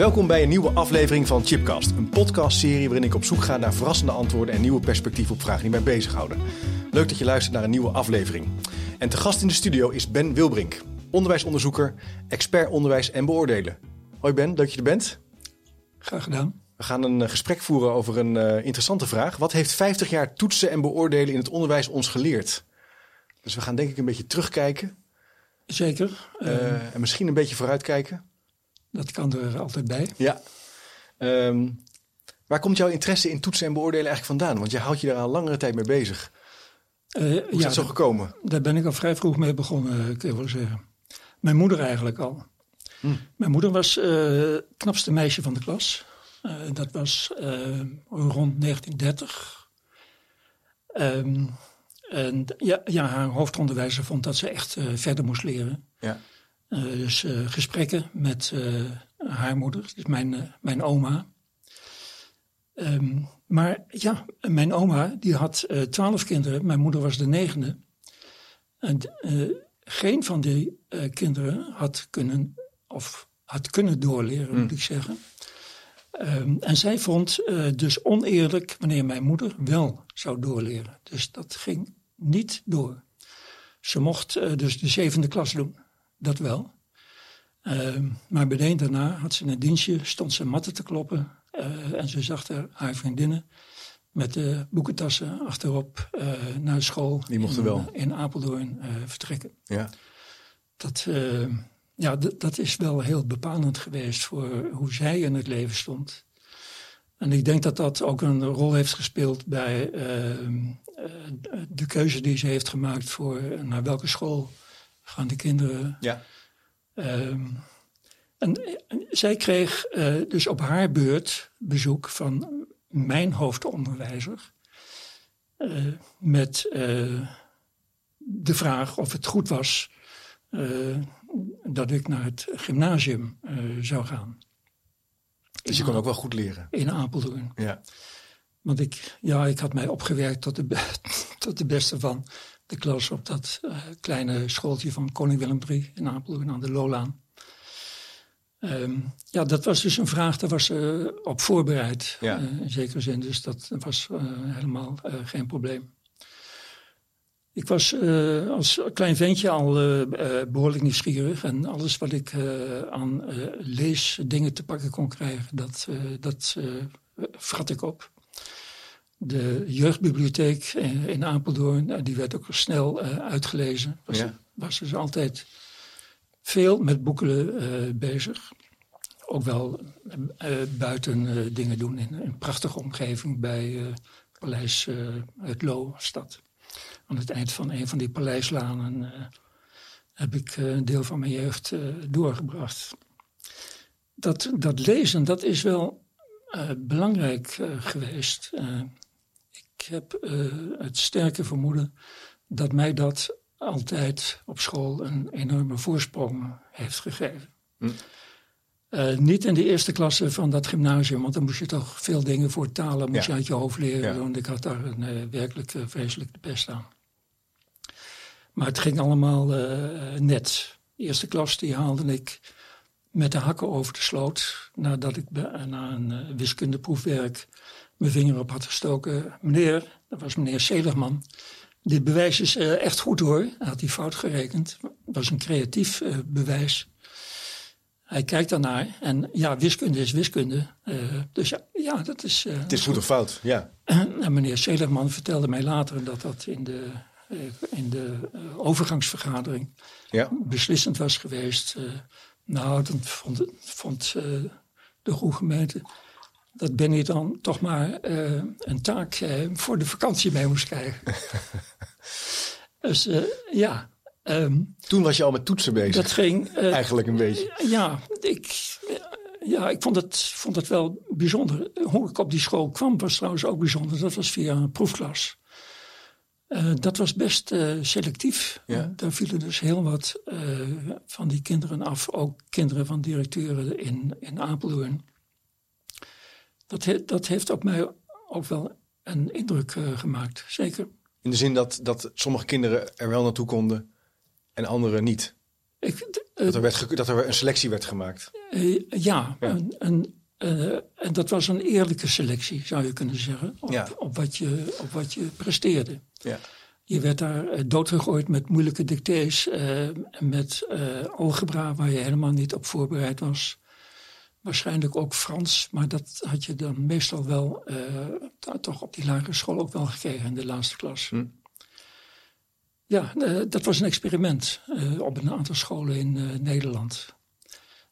Welkom bij een nieuwe aflevering van Chipcast, een podcastserie waarin ik op zoek ga naar verrassende antwoorden en nieuwe perspectieven op vragen die mij bezighouden. Leuk dat je luistert naar een nieuwe aflevering. En te gast in de studio is Ben Wilbrink, onderwijsonderzoeker, expert onderwijs en beoordelen. Hoi Ben, leuk dat je er bent. Graag gedaan. We gaan een eh, gesprek voeren over een uh, interessante vraag. Wat heeft 50 jaar toetsen en beoordelen in het onderwijs ons geleerd? Dus we gaan denk ik een beetje terugkijken. Zeker. Uh, en misschien een beetje vooruitkijken. Dat kan er altijd bij. Ja. Um, waar komt jouw interesse in toetsen en beoordelen eigenlijk vandaan? Want je houdt je daar al langere tijd mee bezig. Uh, Hoe is ja, dat zo gekomen? Daar ben ik al vrij vroeg mee begonnen, kun je wel zeggen. Mijn moeder eigenlijk al. Hm. Mijn moeder was uh, het knapste meisje van de klas. Uh, dat was rond 1930. Um, en ja, ja, haar hoofdonderwijzer vond dat ze echt verder moest leren. Ja. Uh, dus uh, gesprekken met uh, haar moeder, dus mijn, mijn oma. Um, maar ja, mijn oma die had twaalf kinderen, mijn moeder was de negende. En geen van die kinderen had kunnen, of had kunnen doorleren, moet ik zeggen. Um, en zij vond dus oneerlijk wanneer mijn moeder wel zou doorleren. Dus dat ging niet door. Ze mocht dus de zevende klas doen dat wel. Uh, maar beneden daarna had ze een dienstje, stond ze matten te kloppen. Uh, en ze zag er haar vriendinnen met de boekentassen achterop uh, naar school. Die mochten in, wel. In Apeldoorn vertrekken. Ja. Dat, ja, dat is wel heel bepalend geweest voor hoe zij in het leven stond. En ik denk dat dat ook een rol heeft gespeeld bij de keuze die ze heeft gemaakt voor naar welke school gaan de kinderen. Ja. Um, en, en, zij kreeg uh, dus op haar beurt bezoek van mijn hoofdonderwijzer. Uh, met uh, de vraag of het goed was dat ik naar het gymnasium zou gaan. Dus je kon ook wel goed leren? In Apeldoorn. Ja. Want ik, ja, ik had mij opgewerkt tot de, tot de beste van de klas op dat uh, kleine schooltje van Koning Willem III in Apeldoorn aan de Lolaan. Um, ja, dat was dus een vraag, daar was uh, op voorbereid ja. uh, in zekere zin. Dus dat was helemaal geen probleem. Ik was als klein ventje al behoorlijk nieuwsgierig. En alles wat ik aan leesdingen te pakken kon krijgen, dat, dat vrat ik op. De jeugdbibliotheek in Apeldoorn, die werd ook snel uh, uitgelezen. Was, ja. was dus altijd veel met boeken bezig. Ook wel buiten dingen doen in een prachtige omgeving bij Paleis het Loo stad. Aan het eind van een van die paleislanen heb ik een deel van mijn jeugd doorgebracht. Dat, dat lezen, dat is wel belangrijk geweest. Ik heb uh, het sterke vermoeden dat mij dat altijd op school een enorme voorsprong heeft gegeven. Hm. Uh, niet in de eerste klasse van dat gymnasium, want dan moest je toch veel dingen voor talen moest ja. je uit je hoofd leren. Ja. Want ik had daar een, uh, werkelijk vreselijk de pest aan. Maar het ging allemaal net. De eerste klas die haalde ik met de hakken over de sloot. Nadat ik na een wiskundeproefwerk mijn vinger op had gestoken. Meneer, dat was meneer Seligman. Dit bewijs is uh, echt goed hoor. Hij had die fout gerekend. Dat was een creatief uh, bewijs. Hij kijkt daarnaar en ja, wiskunde is wiskunde. Uh, dus ja, ja, dat is... Het is goed of fout, ja. En meneer Seligman vertelde mij later dat dat in de, in de overgangsvergadering ja. beslissend was geweest. nou, dat vond, vond de goede gemeente dat Benny dan toch maar uh, een taak uh, voor de vakantie mee moest krijgen. dus uh, ja. Um, Toen was je al met toetsen bezig. Dat ging. Eigenlijk een beetje. Ja, ik, ja, ik vond het, vond het wel bijzonder. Hoe ik op die school kwam was trouwens ook bijzonder. Dat was via een proefklas. Dat was best selectief. Ja. daar vielen dus heel wat van die kinderen af. Ook kinderen van directeuren in, in Apeldoorn. Dat, he, dat heeft op mij ook wel een indruk gemaakt, zeker. In de zin dat, dat sommige kinderen er wel naartoe konden en anderen niet? Ik, dat, er werd dat er een selectie werd gemaakt? ja, ja. En, en, en, dat was een eerlijke selectie, zou je kunnen zeggen. Op, ja. op, wat, je, op wat je presteerde. Ja. Je werd daar doodgegooid met moeilijke dictées en met uh, algebra waar je helemaal niet op voorbereid was. Waarschijnlijk ook Frans, maar dat had je dan meestal wel uh, toch op die lagere school ook wel gekregen in de laatste klas. Hm. Ja, uh, dat was een experiment op een aantal scholen in Nederland.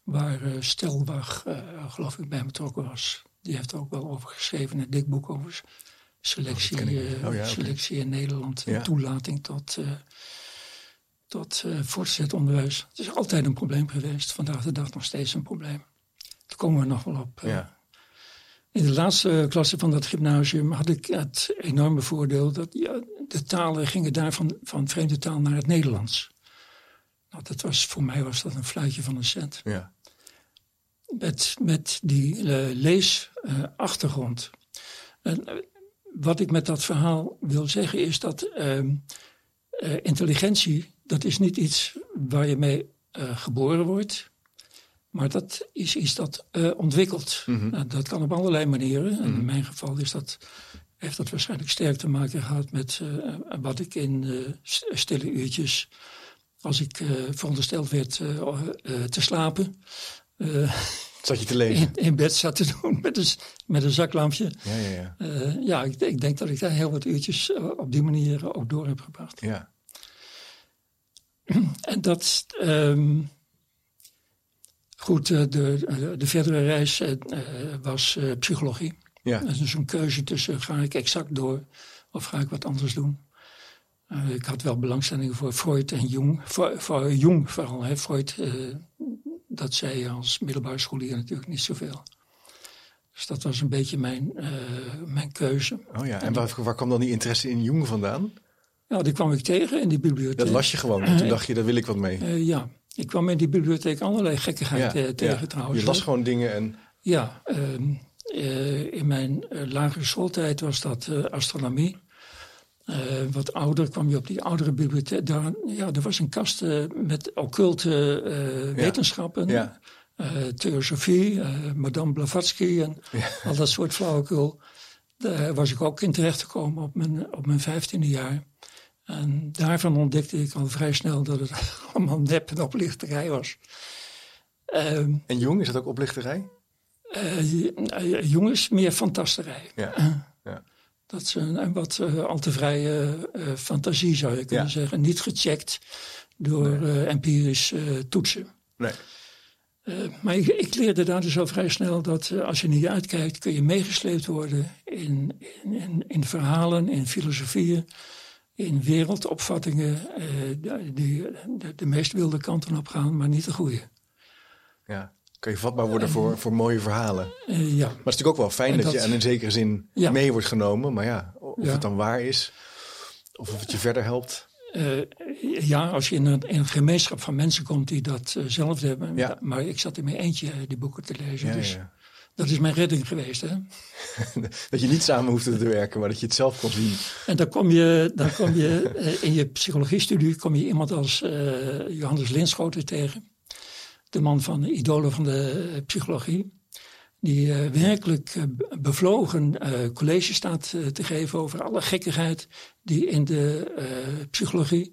Waar Stelbach, geloof ik, bij betrokken was. Die heeft er ook wel over geschreven, een dik boek over selectie, oh, oh, ja, selectie okay. in Nederland, ja. toelating tot, tot uh, voortgezet onderwijs. Het is altijd een probleem geweest, vandaag de dag nog steeds een probleem. Daar komen we nog wel op. Uh. Ja. In de laatste klasse van dat gymnasium had ik het enorme voordeel dat ja, de talen gingen daar van, van vreemde taal naar het Nederlands. Nou, dat was, voor mij was dat een fluitje van een cent. Ja. Met, met die leesachtergrond. wat ik met dat verhaal wil zeggen is dat uh, intelligentie, dat is niet iets waar je mee geboren wordt. Maar dat is iets dat ontwikkelt. Mhm. Nou, dat kan op allerlei manieren. En in mijn geval is dat, heeft dat waarschijnlijk sterk te maken gehad met wat ik in stille uurtjes, als ik verondersteld werd te slapen. Zat je te lezen? In, in, bed zat te doen met een, met een zaklampje. Ja, ja, ja. Uh, ja ik, ik, denk dat ik daar heel wat uurtjes uh, op die manier uh, ook door heb gebracht. Ja. en dat. Um, goed, de, de, de, verdere reis was psychologie. Ja. Dat is dus een keuze tussen ga ik exact door of ga ik wat anders doen. ik had wel belangstelling voor Freud en Jung. Voor, voor Jung vooral. Hè. Freud dat zei je als middelbare scholier natuurlijk niet zoveel. Dus dat was een beetje mijn, uh, mijn keuze. Oh ja, en waar, waar kwam dan die interesse in Jung vandaan? Nou, die kwam ik tegen in die bibliotheek. Dat las je gewoon en toen dacht je, daar wil ik wat mee. Ja, ik kwam in die bibliotheek allerlei gekkigheid ja, uh, tegen ja. trouwens. Je las gewoon dingen en... Ja, ehm, in mijn lagere schooltijd was dat astronomie. Uh, wat ouder kwam je op die oudere bibliotheek. Daar, ja, er was een kast met occulte ja. wetenschappen. Ja. theosofie, Madame Blavatsky en ja. al dat soort flauwekul. Daar was ik ook in terecht gekomen op mijn, op mijn vijftiende jaar. En daarvan ontdekte ik al vrij snel dat het allemaal nep en oplichterij was. Ehm, en Jung, is dat ook oplichterij? jongens, meer fantasterij. Ja. ja. Dat is een, een wat uh, al te vrije uh, fantasie, zou je kunnen ja. zeggen. Niet gecheckt door nee. uh, empirisch toetsen. Nee. maar ik, ik, leerde daar dus al vrij snel dat als je niet uitkijkt, kun je meegesleept worden in, in, in, in verhalen, in filosofieën, in wereldopvattingen die de, de, meest wilde kanten op gaan, maar niet de goede. Ja. Kun je vatbaar worden voor, voor mooie verhalen. Uh, ja. Maar het is natuurlijk ook wel fijn dat, dat, je in zekere zin ja. mee wordt genomen. Maar ja, of ja. het dan waar is, of of het je verder helpt. Uh, ja, als je in een, in een, gemeenschap van mensen komt die dat zelf hebben. Ja. Maar ik zat in mijn eentje die boeken te lezen. Ja, dus ja. Dat is mijn redding geweest. Hè? dat je niet samen hoeft te werken, maar dat je het zelf kon zien. En dan kom je, dan kom je in je psychologiestudie kom je iemand als Johannes Linschoten tegen de man van de idolen van de psychologie, die uh, werkelijk uh, bevlogen college staat te geven over alle gekkigheid die in de psychologie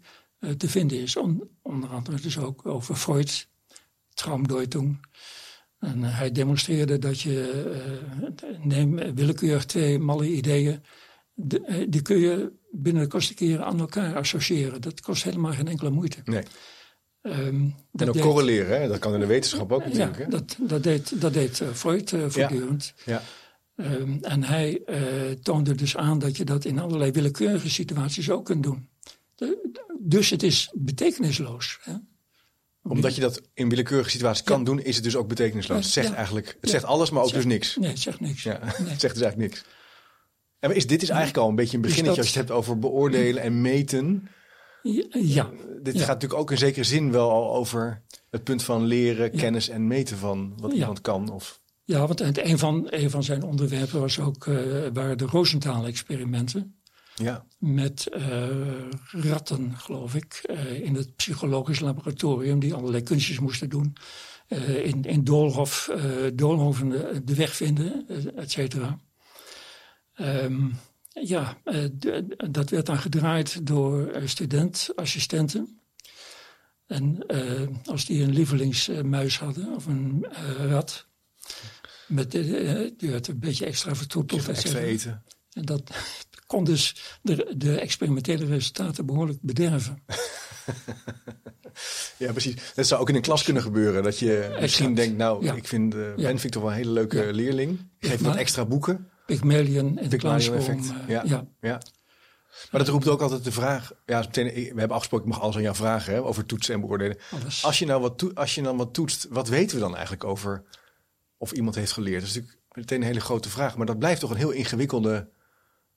te vinden is. On, onder andere dus ook over Freud, Traumdeutung. En hij demonstreerde dat je, neem willekeurig twee malle ideeën, de, die kun je binnen de kortste keren aan elkaar associëren. Dat kost helemaal geen enkele moeite. Nee. Um, en ook deed, correleren, hè? dat kan in de wetenschap ook natuurlijk. Ja, hè? dat, dat, deed, dat deed Freud uh, voortdurend. Ja. ja. Um, en hij uh, toonde dus aan dat je dat in allerlei willekeurige situaties ook kunt doen. De, dus het is betekenisloos. Hè? Omdat je dat in willekeurige situaties kan doen, is het dus ook betekenisloos. Het zegt eigenlijk, het zegt alles, maar ook dus niks. Nee, het zegt niks. Ja, het zegt dus eigenlijk niks. En is, dit is eigenlijk al een beetje een beginnetje als je het hebt over beoordelen en meten. Ja. Dit gaat natuurlijk ook in zekere zin wel al over het punt van leren, kennis en meten van wat iemand kan. Of... Ja, want een van, een van zijn onderwerpen was ook, uh, waren de Rosenthal-experimenten. Ja. Met uh, ratten, geloof ik, uh, in het psychologisch laboratorium, die allerlei kunstjes moesten doen. in, in Doolhof, Doolhoven de, de, weg vinden, et cetera. Um, ja, dat werd dan gedraaid door studentassistenten. En als die een lievelingsmuis hadden of een rat, met, die werd een beetje extra vertroeteld. Extra eten. En dat kon dus de, de experimentele resultaten behoorlijk bederven. ja, precies. Dat zou ook in een klas kunnen gebeuren. Dat je misschien denkt, nou, ik vind Ben ja. vind toch wel een hele leuke leerling. Geef wat extra boeken. Pygmalion in de Classroom. ja. ja. ja. Maar dat roept ook altijd de vraag. Ja, meteen, we hebben afgesproken, ik mag alles aan jou vragen hè, over toetsen en beoordelen. Als je, nou wat als je dan wat toetst, wat weten we dan eigenlijk over of iemand heeft geleerd? Dat is natuurlijk meteen een hele grote vraag. Maar dat blijft toch een heel ingewikkelde.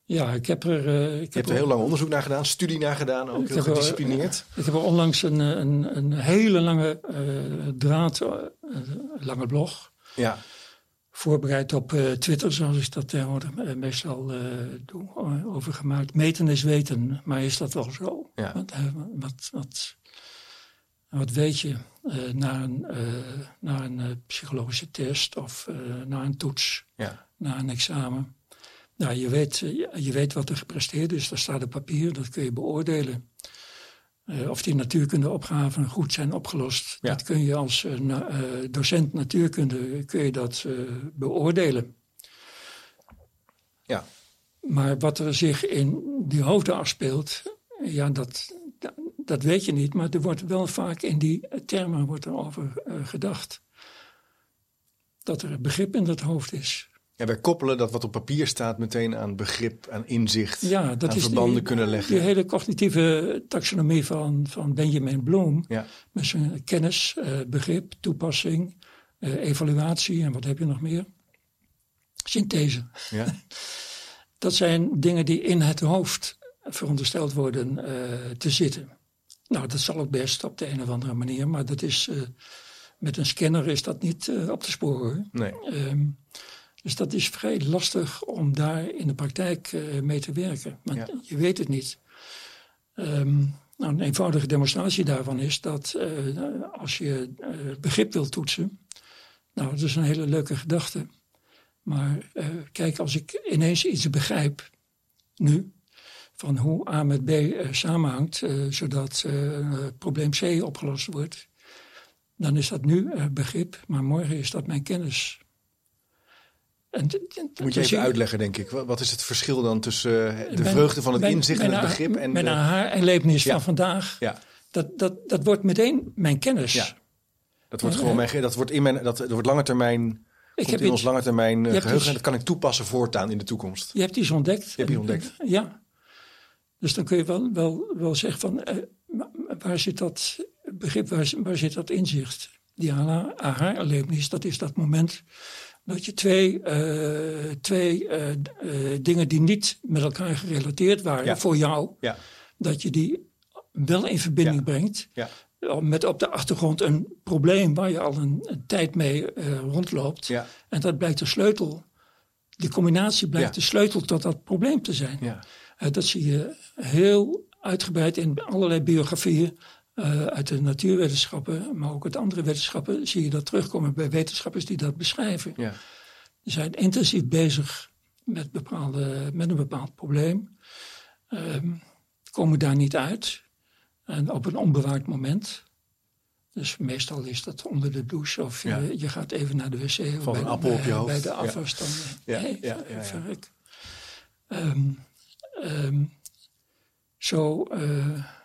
Ja, ik heb er. Uh, ik je hebt er heel lang onderzoek naar gedaan, studie naar gedaan, ook heel gedisciplineerd. ik heb er onlangs een, een, een hele lange uh, draad, uh, lange blog. Ja voorbereid op Twitter, zoals ik dat tegenwoordig meestal doe, over gemaakt. Meten is weten, maar is dat wel zo? Ja. Wat, wat, wat, wat, weet je na een, na een psychologische test of na een toets, ja. na een examen? Nou, je weet, je weet wat er gepresteerd is, daar staat op papier, dat kun je beoordelen. Uh, of die natuurkundeopgaven goed zijn opgelost. Ja. Dat kun je als uh, docent natuurkunde kun je dat beoordelen. Ja. Maar wat er zich in die hoofden afspeelt, ja, dat, dat weet je niet. Maar er wordt wel vaak in die termen wordt er over gedacht. Dat er begrip in dat hoofd is. Ja, wij koppelen dat wat op papier staat meteen aan begrip, aan inzicht, ja, dat aan is verbanden die, kunnen leggen. Die hele cognitieve taxonomie van, van Benjamin Bloom. Ja. Met zijn kennis, uh, begrip, toepassing, uh, evaluatie en wat heb je nog meer? Synthese. Ja. dat zijn dingen die in het hoofd verondersteld worden uh, te zitten. Nou, dat zal ook best op de een of andere manier, maar dat is, met een scanner is dat niet op te sporen. Nee. Um, dus dat is vrij lastig om daar in de praktijk uh, mee te werken. Want ja. je weet het niet. Um, nou, een eenvoudige demonstratie daarvan is dat uh, als je uh, begrip wilt toetsen. Nou, dat is een hele leuke gedachte. Maar kijk, als ik ineens iets begrijp, nu, van hoe A met B samenhangt, zodat probleem C opgelost wordt, dan is dat nu begrip, maar morgen is dat mijn kennis. En, Moet je even uitleggen, denk ik. Wat is het verschil dan tussen de vreugde van het inzicht en het begrip? En mijn aha-erlevenis ja. van vandaag, ja. dat, dat, dat wordt meteen mijn kennis. Ja. Dat wordt gewoon mijn, dat wordt in mijn, dat, wordt lange termijn, ik heb in ons lange termijn uh, geheugen. en dat kan ik toepassen voortaan in de toekomst. Je hebt iets ontdekt. Je hebt iets ontdekt. En, ja. Dus dan kun je wel, wel, wel zeggen van, uh, waar zit dat begrip, waar, waar zit dat inzicht? Die aha-erlevenis, dat is dat moment dat je twee, uh, twee uh, uh, dingen die niet met elkaar gerelateerd waren ja. voor jou, ja. dat je die wel in verbinding brengt. Ja. Met op de achtergrond een probleem waar je al een, een tijd mee rondloopt. En dat blijkt de sleutel. Die combinatie blijkt de sleutel tot dat probleem te zijn. dat zie je heel uitgebreid in allerlei biografieën. Uh, uit de natuurwetenschappen, maar ook uit andere wetenschappen, zie je dat terugkomen bij wetenschappers die dat beschrijven. Ja. Die zijn intensief bezig met, bepaalde, met een bepaald probleem, um, komen daar niet uit en op een onbewaakt moment. Dus meestal is dat onder de douche of ja. je, je, gaat even naar de wc of Van bij, een appel op je hoofd. bij de afwas. Ja. Dan, ja. ja. Um, um, zo... Uh,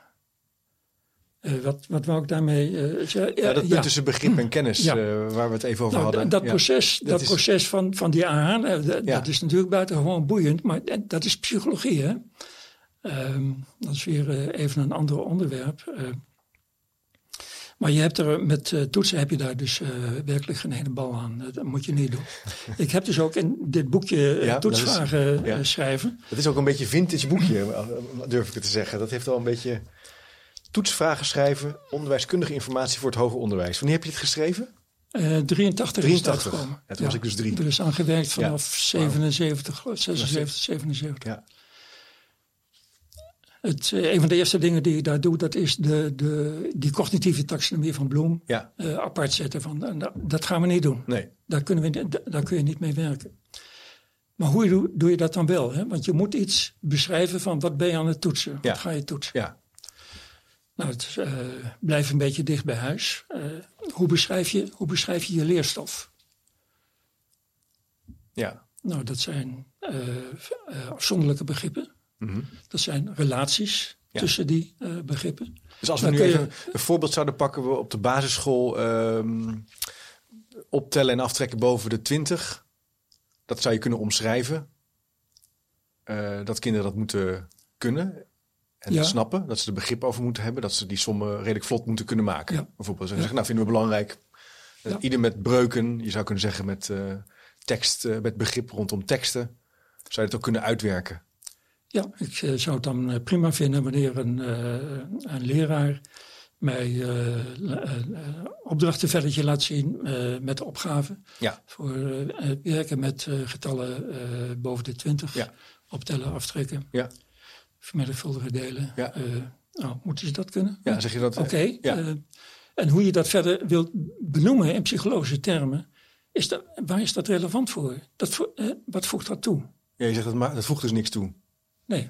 uh, wat, wat wou ik daarmee uh, zeggen? Ja, dat punt ja. tussen begrip en kennis, ja. uh, waar we het even over nou, hadden. Dat, proces, dat, dat is... proces van, van die aha, dat, is natuurlijk buitengewoon boeiend, maar dat is psychologie. Hè? Um, dat is weer even een ander onderwerp. Maar je hebt er met toetsen heb je daar dus werkelijk geen ene bal aan. Dat moet je niet doen. ik heb dus ook in dit boekje toetsvragen is, schrijven. Het is ook een beetje vintage boekje, durf ik het te zeggen. Dat heeft wel een beetje toetsvragen schrijven, onderwijskundige informatie voor het hoger onderwijs. Wanneer heb je het geschreven? Uh, 83, 83. is Ja, toen was ik dus drie. Er is aan gewerkt vanaf 77, 76, 77. Ja. Het, een van de eerste dingen die ik daar doe, dat is de, de, die cognitieve taxonomie van Bloem ja. uh, apart zetten. Van, uh, dat gaan we niet doen. Nee. Daar, kunnen we, daar kun je niet mee werken. Maar hoe doe, doe je dat dan wel? Hè? Want je moet iets beschrijven van wat ben je aan het toetsen? Ja. Wat ga je toetsen? Ja. Nou, het uh, blijft een beetje dicht bij huis. hoe, beschrijf je, hoe beschrijf je je leerstof? Ja. Nou, dat zijn afzonderlijke begrippen. Mhm. Dat zijn relaties tussen die begrippen. Dus als we nu even een voorbeeld zouden pakken, we op de basisschool um, optellen en aftrekken boven de 20. Dat zou je kunnen omschrijven. Dat kinderen dat moeten kunnen en ja. snappen. Dat ze er begrip over moeten hebben. Dat ze die sommen redelijk vlot moeten kunnen maken. Ja. Bijvoorbeeld. En zeggen, nou vinden we belangrijk. Uh, ieder met breuken. Je zou kunnen zeggen met uh, tekst, met begrip rondom teksten. Zou je het ook kunnen uitwerken. Ja, ik eh, zou het dan eh, prima vinden wanneer een, eh, een leraar mij uh, opdrachtenvelletje laat zien met de opgave. Ja. Voor werken met getallen boven de 20. Ja. Optellen, aftrekken. Ja. Vermenigvuldigen delen. Ja. nou, moeten ze dat kunnen? Ja, zeg je dat? Oké. Ja. en hoe je dat verder wilt benoemen in psychologische termen, is dat, waar is dat relevant voor? Dat, wat voegt dat toe? Ja, je zegt dat, maar, dat voegt dus niks toe. Nee.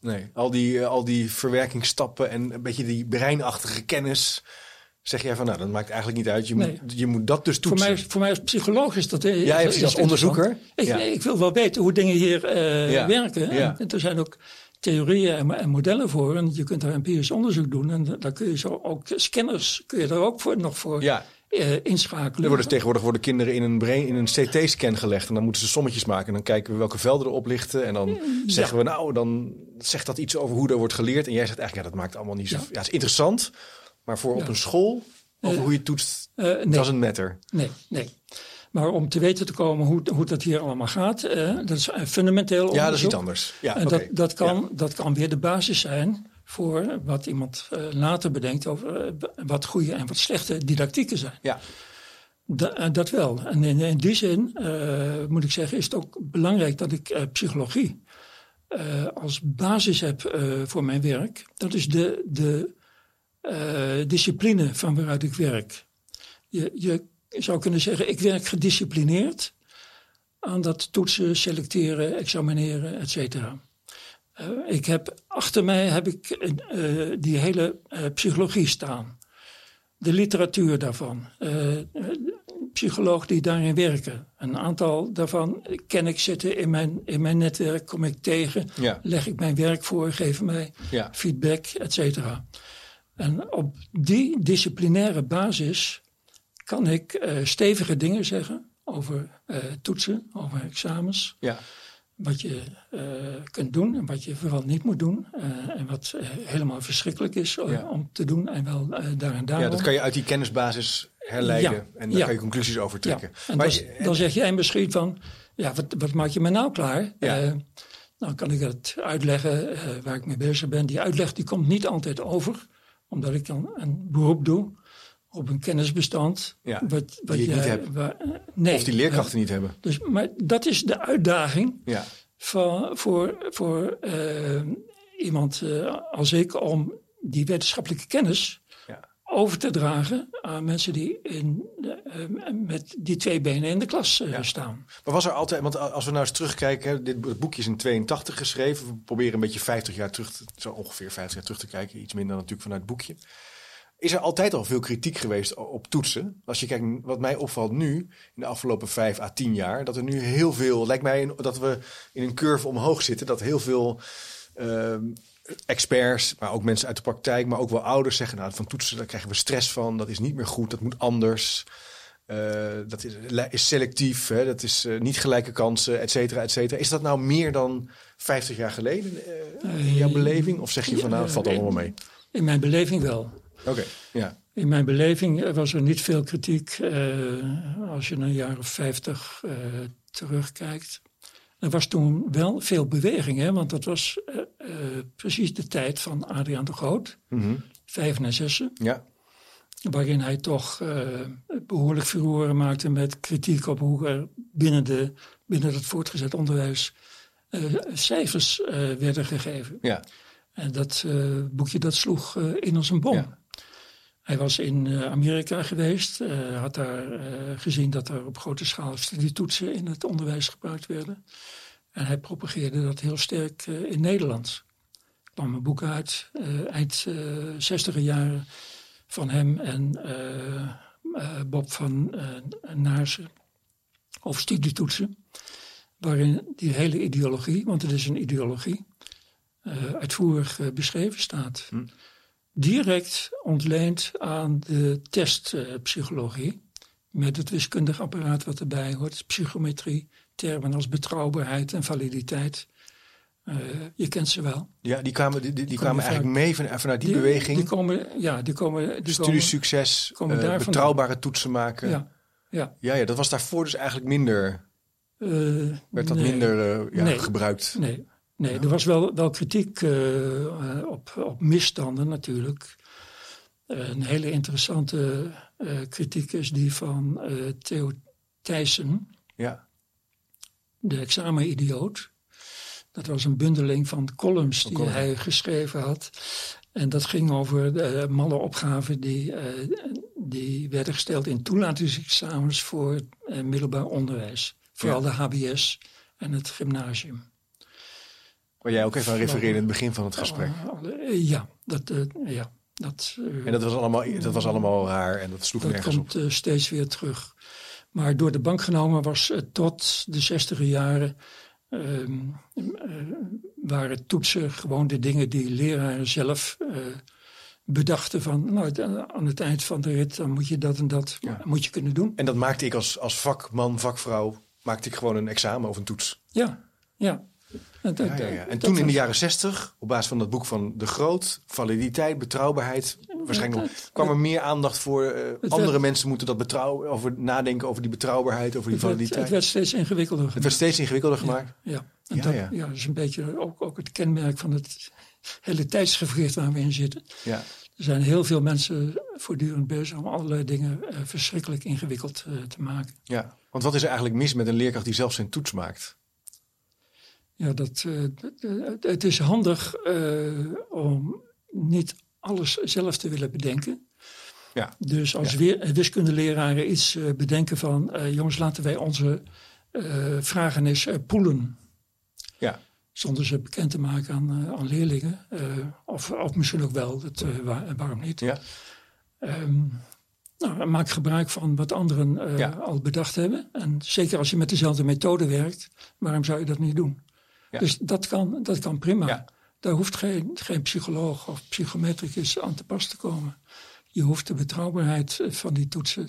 Nee, al die, al die verwerkingsstappen en een beetje die breinachtige kennis. Zeg jij van, nou, dat maakt eigenlijk niet uit. Je, moet, je moet dat dus toetsen. Voor mij, voor mij als psycholoog is dat... Uh, ja, als onderzoeker. Ik, ja. ik, wil wel weten hoe dingen hier uh, ja. werken. Ja. En er zijn ook theorieën en, en, modellen voor. En je kunt daar empirisch onderzoek doen. En daar kun je zo ook scanners kun je er ook voor, nog voor ja uh, inschakelen. Er worden tegenwoordig worden kinderen in een, brain, in een CT-scan gelegd. En dan moeten ze sommetjes maken. En dan kijken we welke velden erop lichten. En dan zeggen we, nou, dan zegt dat iets over hoe er wordt geleerd. En jij zegt eigenlijk, ja, dat maakt allemaal niet zo... Ja, het is interessant. Maar voor op een school, over uh, hoe je toetst, uh, nee. doesn't matter. Nee, nee. Maar om te weten te komen hoe, hoe dat hier allemaal gaat, dat is fundamenteel onderzoek. Ja, dat is iets anders. Ja, en okay. dat, dat, kan, ja. dat kan weer de basis zijn voor wat iemand uh, later bedenkt over uh, wat goede en wat slechte didactieken zijn. Ja. Da, dat wel. En in, in die zin moet ik zeggen, is het ook belangrijk dat ik psychologie als basis heb voor mijn werk. Dat is de, de discipline van waaruit ik werk. Je, je zou kunnen zeggen, ik werk gedisciplineerd aan dat toetsen, selecteren, examineren, et cetera. Uh, ik heb, achter mij heb ik uh, die hele uh, psychologie staan. De literatuur daarvan. psychologen die daarin werken. Een aantal daarvan ken ik zitten in mijn, in mijn netwerk, kom ik tegen. Ja. Leg ik mijn werk voor, geven mij ja. feedback, et cetera. En op die disciplinaire basis kan ik stevige dingen zeggen over toetsen, over examens. Ja wat je uh, kunt doen en wat je vooral niet moet doen. En wat helemaal verschrikkelijk is ja. om te doen en wel daar en daar. Ja, dat kan je uit die kennisbasis herleiden ja. en daar kan je conclusies over trekken. En maar dan, je, dan zeg jij misschien van, ja, wat, wat maak je me nou klaar? nou kan ik het uitleggen waar ik mee bezig ben. Die uitleg die komt niet altijd over, omdat ik dan een beroep doe op een kennisbestand. Ja, wat, wat die je niet hebt. Waar, nee, of die leerkrachten niet hebben. Dus, maar dat is de uitdaging ja. van, voor, voor uh, iemand uh, als ik om die wetenschappelijke kennis ja. over te dragen aan mensen die in, uh, met die twee benen in de klas ja. staan. Maar was er altijd, want als we nou eens terugkijken, dit boekje is in 82 geschreven. We proberen een beetje 50 jaar terug, zo ongeveer 50 jaar terug te kijken. Iets minder natuurlijk vanuit het boekje. Is er altijd al veel kritiek geweest op toetsen? Als je kijkt, wat mij opvalt nu, in de afgelopen vijf à tien jaar, dat er nu heel veel, lijkt mij dat we in een curve omhoog zitten, dat heel veel uh, experts, maar ook mensen uit de praktijk, maar ook wel ouders zeggen, nou, van toetsen, daar krijgen we stress van, dat is niet meer goed, dat moet anders. Uh, dat is, is selectief, hè, dat is uh, niet gelijke kansen, et cetera, et cetera. Is dat nou meer dan 50 jaar geleden uh, in jouw beleving? Of zeg je van nou, het valt allemaal mee? In mijn beleving wel. Oké, okay, ja. In mijn beleving was er niet veel kritiek als je naar een jaar of vijftig terugkijkt. Er was toen wel veel beweging, hè, want dat was precies de tijd van Adriaan de Groot, mm vijf en zessen. Ja. Waarin hij toch behoorlijk furoren maakte met kritiek op hoe er binnen, de, binnen het voortgezet onderwijs cijfers werden gegeven. Ja. En dat boekje dat sloeg in als een bom. Ja. Hij was in eh, Amerika geweest, uh, had daar uh, gezien dat er op grote schaal studietoetsen in het onderwijs gebruikt werden. En hij propageerde dat heel sterk in Nederland. Er kwam een boek uit, eind 60 jaren, van hem en Bob van Naarsen over studietoetsen. Waarin die hele ideologie, want het is een ideologie, uitvoerig beschreven staat. Hm direct ontleend aan de testpsychologie. met het wiskundig apparaat wat erbij hoort, psychometrie, termen als betrouwbaarheid en validiteit. Uh, je kent ze wel. Ja, die kwamen, die, die, kwamen eigenlijk mee van, vanuit die, beweging. Die komen, ja, die komen. Die Studiesucces, komen uh, betrouwbare toetsen maken. Ja, ja. Ja, ja, dat was daarvoor dus eigenlijk minder. Uh, werd dat minder ja, nee, gebruikt? Nee, Nee, er was wel, wel kritiek uh, op, op misstanden natuurlijk. Een hele interessante uh, kritiek is die van Theo Thijssen. Ja. De examenidioot. Dat was een bundeling van columns die hij geschreven had. En dat ging over de malle opgaven die, die werden gesteld in toelatingsexamens voor middelbaar onderwijs. Vooral de HBS en het gymnasium. Waar jij ook even aan refereerde in het begin van het gesprek. Eh, ja, dat, uh, ja, dat, uh, en dat was, allemaal, dat was allemaal raar en dat sloeg dat nergens komt, op. steeds weer terug. Maar door de bank genomen was tot de zestiger jaren... Ehm, waren toetsen gewoon de dingen die leraren zelf bedachten van... nou, aan het eind van de rit dan moet je dat en dat moet je kunnen doen. En dat maakte ik als, als vakman, vakvrouw... maakte ik gewoon een examen of een toets. Ja, ja. Ja, ja, ja. En toen in de jaren zestig, op basis van dat boek van De Groot, validiteit, betrouwbaarheid, waarschijnlijk kwam er meer aandacht voor. Uh, andere mensen moeten dat betrouwen, over nadenken over die betrouwbaarheid, over die validiteit. het werd steeds ingewikkelder gemaakt. Het werd steeds ingewikkelder gemaakt. Ja, en dat, ja. dat is een beetje ook, ook het kenmerk van het hele tijdsgevricht waar we in zitten. Ja. Er zijn heel veel mensen voortdurend bezig om allerlei dingen uh, verschrikkelijk ingewikkeld uh, te maken. Ja, want wat is er eigenlijk mis met een leerkracht die zelf zijn toets maakt? Ja, dat, uh, het is handig uh, om niet alles zelf te willen bedenken. Ja. Dus als ja. wiskundeleraren iets uh, bedenken van... jongens, laten wij onze vragen eens poelen. Ja. Zonder ze bekend te maken aan, aan leerlingen. of, of misschien ook wel, dat, waar, waarom niet? Ja. Um, nou, maak gebruik van wat anderen ja. al bedacht hebben. En zeker als je met dezelfde methode werkt, waarom zou je dat niet doen? Dus dat kan, dat kan prima. Daar hoeft geen, geen psycholoog of psychometricus aan te pas te komen. Je hoeft de betrouwbaarheid eh, van die toetsen.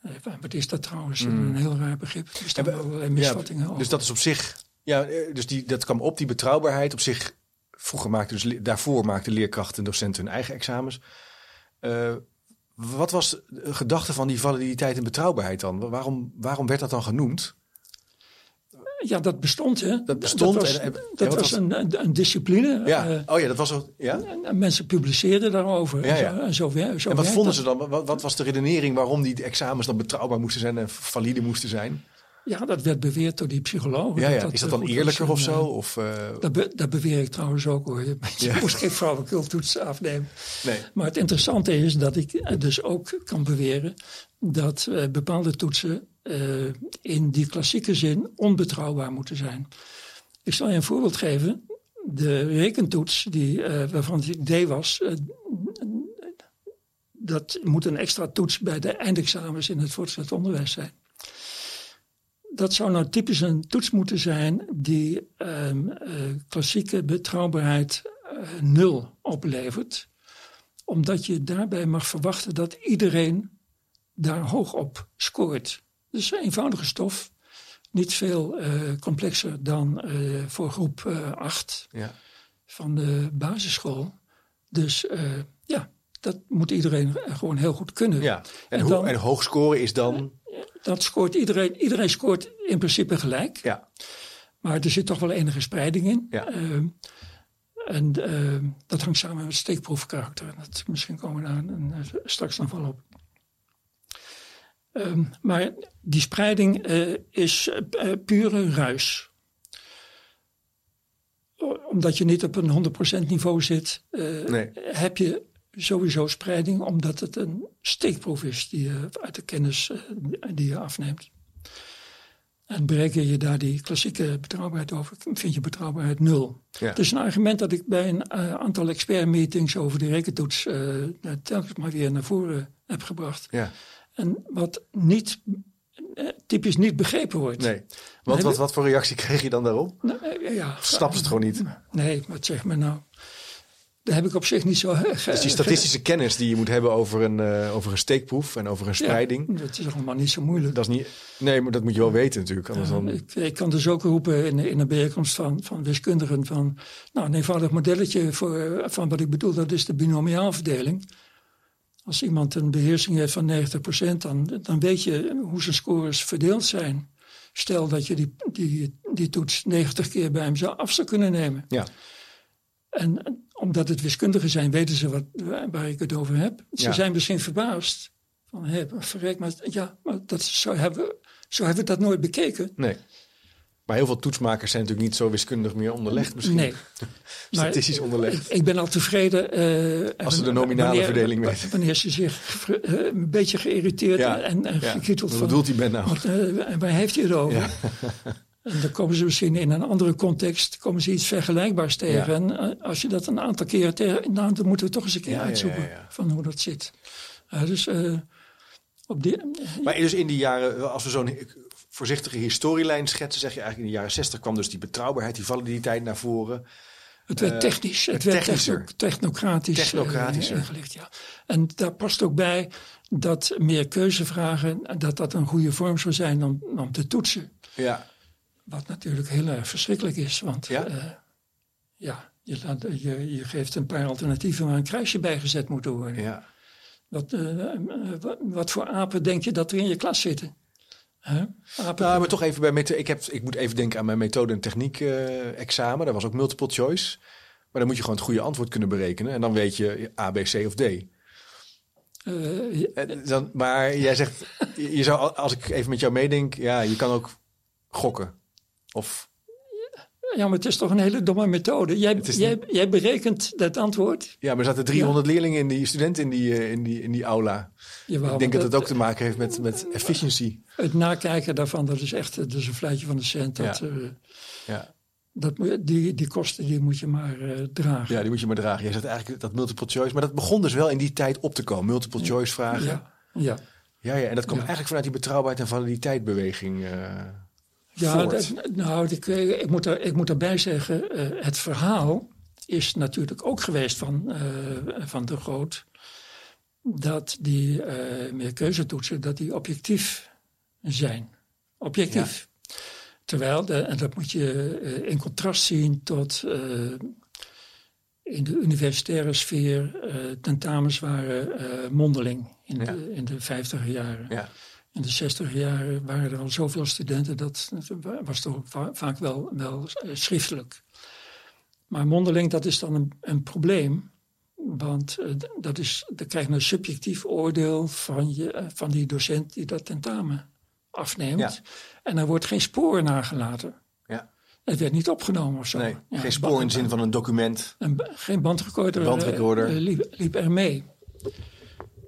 Eh, wat is dat trouwens? Mm. Een heel raar begrip. Er staan ja, allerlei misvattingen over. Dus dat is op zich. Ja, eh, dus die, dat kwam op, die betrouwbaarheid. Op zich, vroeger maakte dus daarvoor maakten leerkrachten en docenten hun eigen examens. Uh, wat was de gedachte van die validiteit en betrouwbaarheid dan? Waarom, waarom werd dat dan genoemd? Ja, dat bestond. Hè? Dat bestond. Dat was, en, dat was, een, een, discipline. Ja. Uh, oh ja, dat was ook. Ja? En mensen publiceerden daarover. Ja, ja. En, zo, zo, en wat vonden ze dan? Wat, wat, was de redenering waarom die examens dan betrouwbaar moesten zijn en valide moesten zijn? Ja, dat werd beweerd door die psychologen. Ja, ja. Dat is dat dan eerlijker of zo? Of, uh... dat, be, dat, beweer ik trouwens ook hoor. Je ja. moest geen vrouwencultoets afnemen. Nee. Maar het interessante is dat ik dus ook kan beweren dat uh, bepaalde toetsen uh, in die klassieke zin onbetrouwbaar moeten zijn. Ik zal je een voorbeeld geven. De rekentoets, die, uh, waarvan het idee was, uh, dat moet een extra toets bij de eindexamens in het voortgezet onderwijs zijn. Dat zou nou typisch een toets moeten zijn die ehm, klassieke betrouwbaarheid nul oplevert. Omdat je daarbij mag verwachten dat iedereen daar hoog op scoort. Dus eenvoudige stof. Niet veel uh, complexer dan uh, voor groep 8 uh, ja. van de basisschool. Dus ja, dat moet iedereen gewoon heel goed kunnen. Ja, en, en, dan, en hoog scoren is dan? Dat scoort iedereen. Iedereen scoort in principe gelijk. Ja. Maar er zit toch wel enige spreiding in. Ja. Uh, en uh, dat hangt samen met steekproefkarakter. Dat, misschien komen we daar straks nog wel op. Um, maar die spreiding uh, is uh, pure ruis. Omdat je niet op een 100% niveau zit, uh, nee. heb je sowieso spreiding, omdat het een steekproef is die je uit de kennis die je afneemt. En bereken je daar die klassieke betrouwbaarheid over, vind je betrouwbaarheid nul. Ja. Het is een argument dat ik bij een aantal expertmeetings over de rekentoets telkens maar weer naar voren heb gebracht. Ja. En wat niet, uh, typisch niet begrepen wordt. Nee. Want wat, wat voor reactie kreeg je dan daarop? Nou, ja, Snappen ze het gewoon niet? Nee, wat zeg maar nou? Daar heb ik op zich niet zo. Dus die statistische kennis die je moet hebben over een, uh, over een steekproef en over een spreiding. Ja, dat is allemaal niet zo moeilijk. Dat is niet, nee, maar dat moet je wel weten natuurlijk. Anders dan... ik, ik, kan dus ook roepen in, in een bijeenkomst van, van wiskundigen van. Nou, een eenvoudig modelletje voor, van wat ik bedoel, dat is de binomiaalverdeling. Als iemand een beheersing heeft van 90%, dan, dan weet je hoe zijn scores verdeeld zijn. Stel dat je die, die, die toets 90 keer bij hem zou af zou kunnen nemen. Ja. En omdat het wiskundigen zijn, weten ze wat, waar ik het over heb. Ze Ja. zijn misschien verbaasd. Van, hé, verrek, maar, ja, maar dat, zo, hebben, zo hebben we dat nooit bekeken. Nee. Maar heel veel toetsmakers zijn natuurlijk niet zo wiskundig meer onderlegd misschien. Nee. Statistisch onderlegd. Ik, ik, ben al tevreden. Uh, Als ze de nominale wanneer, verdeling weten. Wanneer ze zich uh, een beetje geïrriteerd Ja. en, en Ja. gekieteld Wat van... bedoelt die Ben nou? Wat, uh, en waar heeft hij het over? Ja. En dan komen ze misschien in een andere context komen ze iets vergelijkbaars tegen. Ja. En als je dat een aantal keren tegen, nou, dan moeten we toch eens een keer Ja, uitzoeken ja. van hoe dat zit. Uh, dus uh, op die, Maar dus in die jaren, als we zo'n voorzichtige historielijn schetsen, zeg je eigenlijk in de jaren 60 kwam dus die betrouwbaarheid, die validiteit naar voren. het werd Eh, technisch, het het werd techno- technocratisch, eh, Technocratischer. ingelicht. Ja. En daar past ook bij dat meer keuzevragen, dat dat een goede vorm zou zijn om, om te toetsen. Ja, Wat natuurlijk heel erg verschrikkelijk is, want Ja? eh, ja, je, laat, je, je geeft een paar alternatieven waar een kruisje bij gezet moet worden. ja. Wat voor apen denk je dat er in je klas zitten? Huh? Nou, maar toch even bij metho- ik, heb, ik moet even denken aan mijn methode en techniek eh, examen. Daar was ook multiple choice. Maar dan moet je gewoon het goede antwoord kunnen berekenen. En dan weet je A, B, C of D. En dan, maar jij zegt, je zou, als ik even met jou meedenk, ja, je kan ook gokken. Of, ja, maar het is toch een hele domme methode. Jij, jij, jij berekent dat antwoord. ja, maar er zaten 300 leerlingen in die studenten in die, eh, in die, in die aula. Jawel, ik denk dat het ook te maken heeft met, met efficiency. Het nakijken daarvan, dat is echt dat is een fluitje van de cent. Dat, Ja. eh, Ja. dat, die, die kosten die moet je maar eh, dragen. ja, die moet je maar dragen. Jij zegt eigenlijk dat multiple choice. Maar dat begon dus wel in die tijd op te komen. Multiple choice vragen. Ja, ja. ja. ja, en dat kwam eigenlijk vanuit die betrouwbaarheid en validiteitbeweging. eh Ja, dat- nou, ik, ik, moet er, ik moet erbij zeggen, eh, het verhaal is natuurlijk ook geweest van, eh, van de Groot. Dat die eh meer keuzetoetsen, dat die objectief zijn. Objectief. Terwijl, de, en dat moet je in contrast zien tot in de universitaire sfeer tentamens waren mondeling in, Ja. de, in de vijftiger jaren. ja. In de 60 jaren waren er al zoveel studenten, dat was toch va- vaak wel, wel eh, schriftelijk. Maar mondeling, dat is dan een, een probleem. Want eh, dat is, dan krijg je een subjectief oordeel van, je, eh, van die docent die dat tentamen afneemt. Ja. En er wordt geen spoor nagelaten. Ja. Het werd niet opgenomen of zo. Nee, Ja, geen spoor in de zin van een document. een geen bandrecorder, Bandrecorder. liep, liep er mee.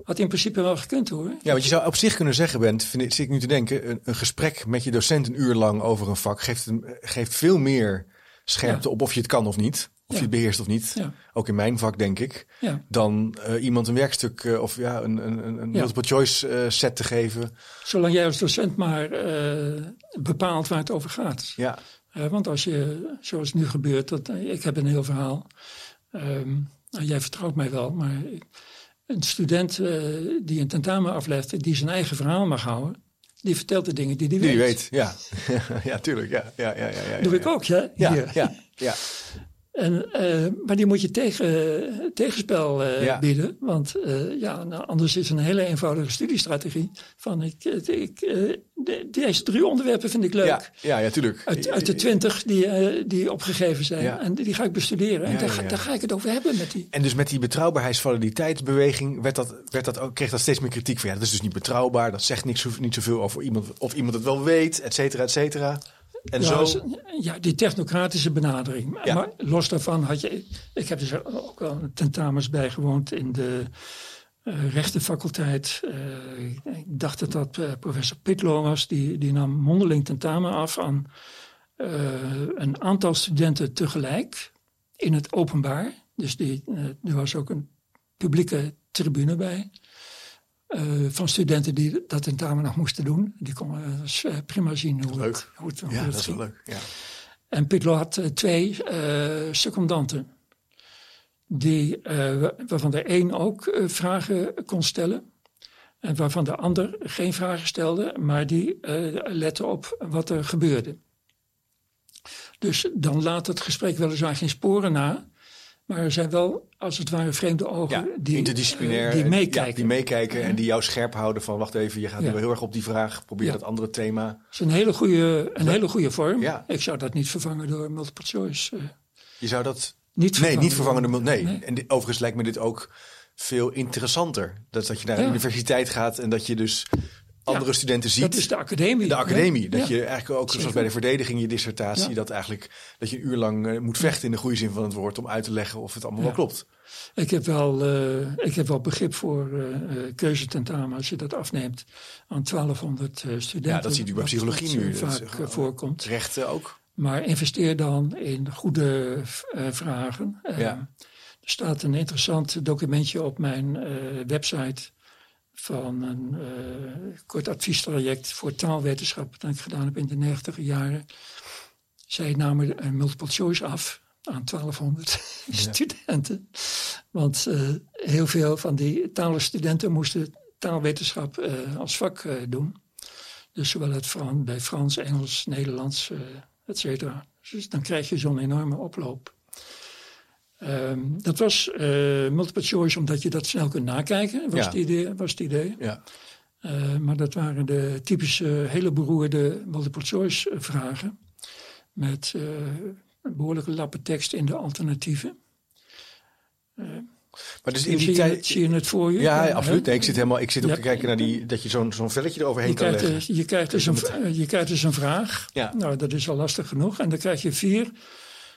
Had in principe wel gekund hoor. Ja, want je zou op zich kunnen zeggen, Bent, vind ik, zit ik nu te denken, een, een gesprek met je docent een uur lang over een vak geeft, een- geeft veel meer scherpte Ja. op of je het kan of niet. Of Ja. je het beheerst of niet. Ja. Ook in mijn vak, denk ik. Dan eh, iemand een werkstuk eh, of ja, een, een, een- multiple choice eh, set te geven. Zolang jij als docent maar bepaalt waar het over gaat. Ja, want als je, zoals nu gebeurt, dat, ik heb een heel verhaal. Ehm, nou, jij vertrouwt mij wel, maar een student eh, die een tentamen aflegt, die zijn eigen verhaal mag houden, die vertelt de dingen die hij die weet. weet. Ja, ja tuurlijk. Ja, ja, ja, ja, ja, Doe ja. ik ook, ja. Ja, ja, ja. En, uh, maar die moet je tegen, tegenspel uh, ja. bieden. Want uh, ja, nou, anders is het een hele eenvoudige studiestrategie. Van ik, ik, de, deze drie onderwerpen vind ik leuk. Ja, ja, ja tuurlijk. Uit, uit de twintig die, die opgegeven zijn. Ja. En die ga ik bestuderen. En daar, daar, ga ik het over hebben met die. En dus met die betrouwbaarheidsvaliditeitsbeweging werd dat, werd dat ook, kreeg dat steeds meer kritiek van. Ja, dat is dus niet betrouwbaar. Dat zegt niks, niet zoveel over iemand. Of iemand het wel weet, et cetera, et cetera. En ja, zo... ja, die technocratische benadering. Ja. Maar los daarvan had je... Ik heb dus ook al tentamens bijgewoond in de uh, rechtenfaculteit. Uh, ik dacht dat dat uh, professor Pitlo was. Die, die nam mondeling tentamen af aan een aantal studenten tegelijk in het openbaar. Dus die, er was ook een publieke tribune bij. Uh, van studenten die dat tentamen nog moesten doen. Die konden dus, uh, prima zien hoe leuk. het, hoe het, ja, het dat ging. is leuk. Ja. En Pitlo had uh, twee secundanten. Die, waarvan de een ook vragen kon stellen. En waarvan de ander geen vragen stelde, maar die lette op wat er gebeurde. Dus dan laat het gesprek weliswaar geen sporen na. Maar er zijn wel, als het ware, vreemde ogen ja, die, interdisciplinair, die meekijken. Ja, die meekijken en die jou scherp houden van... wacht even, je gaat nu heel erg op die vraag. Probeer dat andere thema. Dat is een hele goede, een hele goede vorm. Ik zou dat niet vervangen door multiple choice. eh, Je zou dat... niet Nee, niet vervangen door... Nee. Nee. En overigens lijkt me dit ook veel interessanter. Dat, dat je naar Ja. een universiteit gaat en dat je dus andere studenten ziet. Dat is de academie. de academie. Ja. Dat je eigenlijk ook, zoals bij de verdediging, je dissertatie, Ja. dat eigenlijk dat je een uur lang eh, moet vechten in de goede zin van het woord om uit te leggen of het allemaal wel klopt. Ik heb wel, eh, ik heb wel begrip voor eh eh, keuzetentamen als je dat afneemt aan 1200 eh, studenten. Ja, dat ziet u bij psychologie nu. vaak voorkomt. Rechten ook. Maar investeer dan in goede vragen. Ja. Er staat een interessant documentje op mijn website van een eh, kort adviestraject voor taalwetenschap dat ik gedaan heb in de 90 jaren. Zij namen een multiple choice af aan 1200 studenten. Want eh, heel veel van die talenstudenten moesten taalwetenschap eh, als vak doen. Dus zowel het Fran bij Frans, Engels, Nederlands, et cetera. Dus dan krijg je zo'n enorme oploop. Ehm, dat was eh, multiple choice omdat je dat snel kunt nakijken, was, Ja. het, idee, was het idee. Ja. Eh, maar dat waren de typische hele beroerde multiple choice eh, vragen. Met eh, een behoorlijke lappen tekst in de alternatieven. Maar dus in zie, die je tijd. het, zie je het voor je? Ja, absoluut. Nee, ik zit helemaal. Ik zit ook Ja. te kijken naar die dat je zo'n zo'n velletje eroverheen Je kan krijgt, leggen. dus, je, krijgt dus een, Dus je eh, je krijgt dus een vraag. Ja. Nou, dat is al lastig genoeg. En dan krijg je vier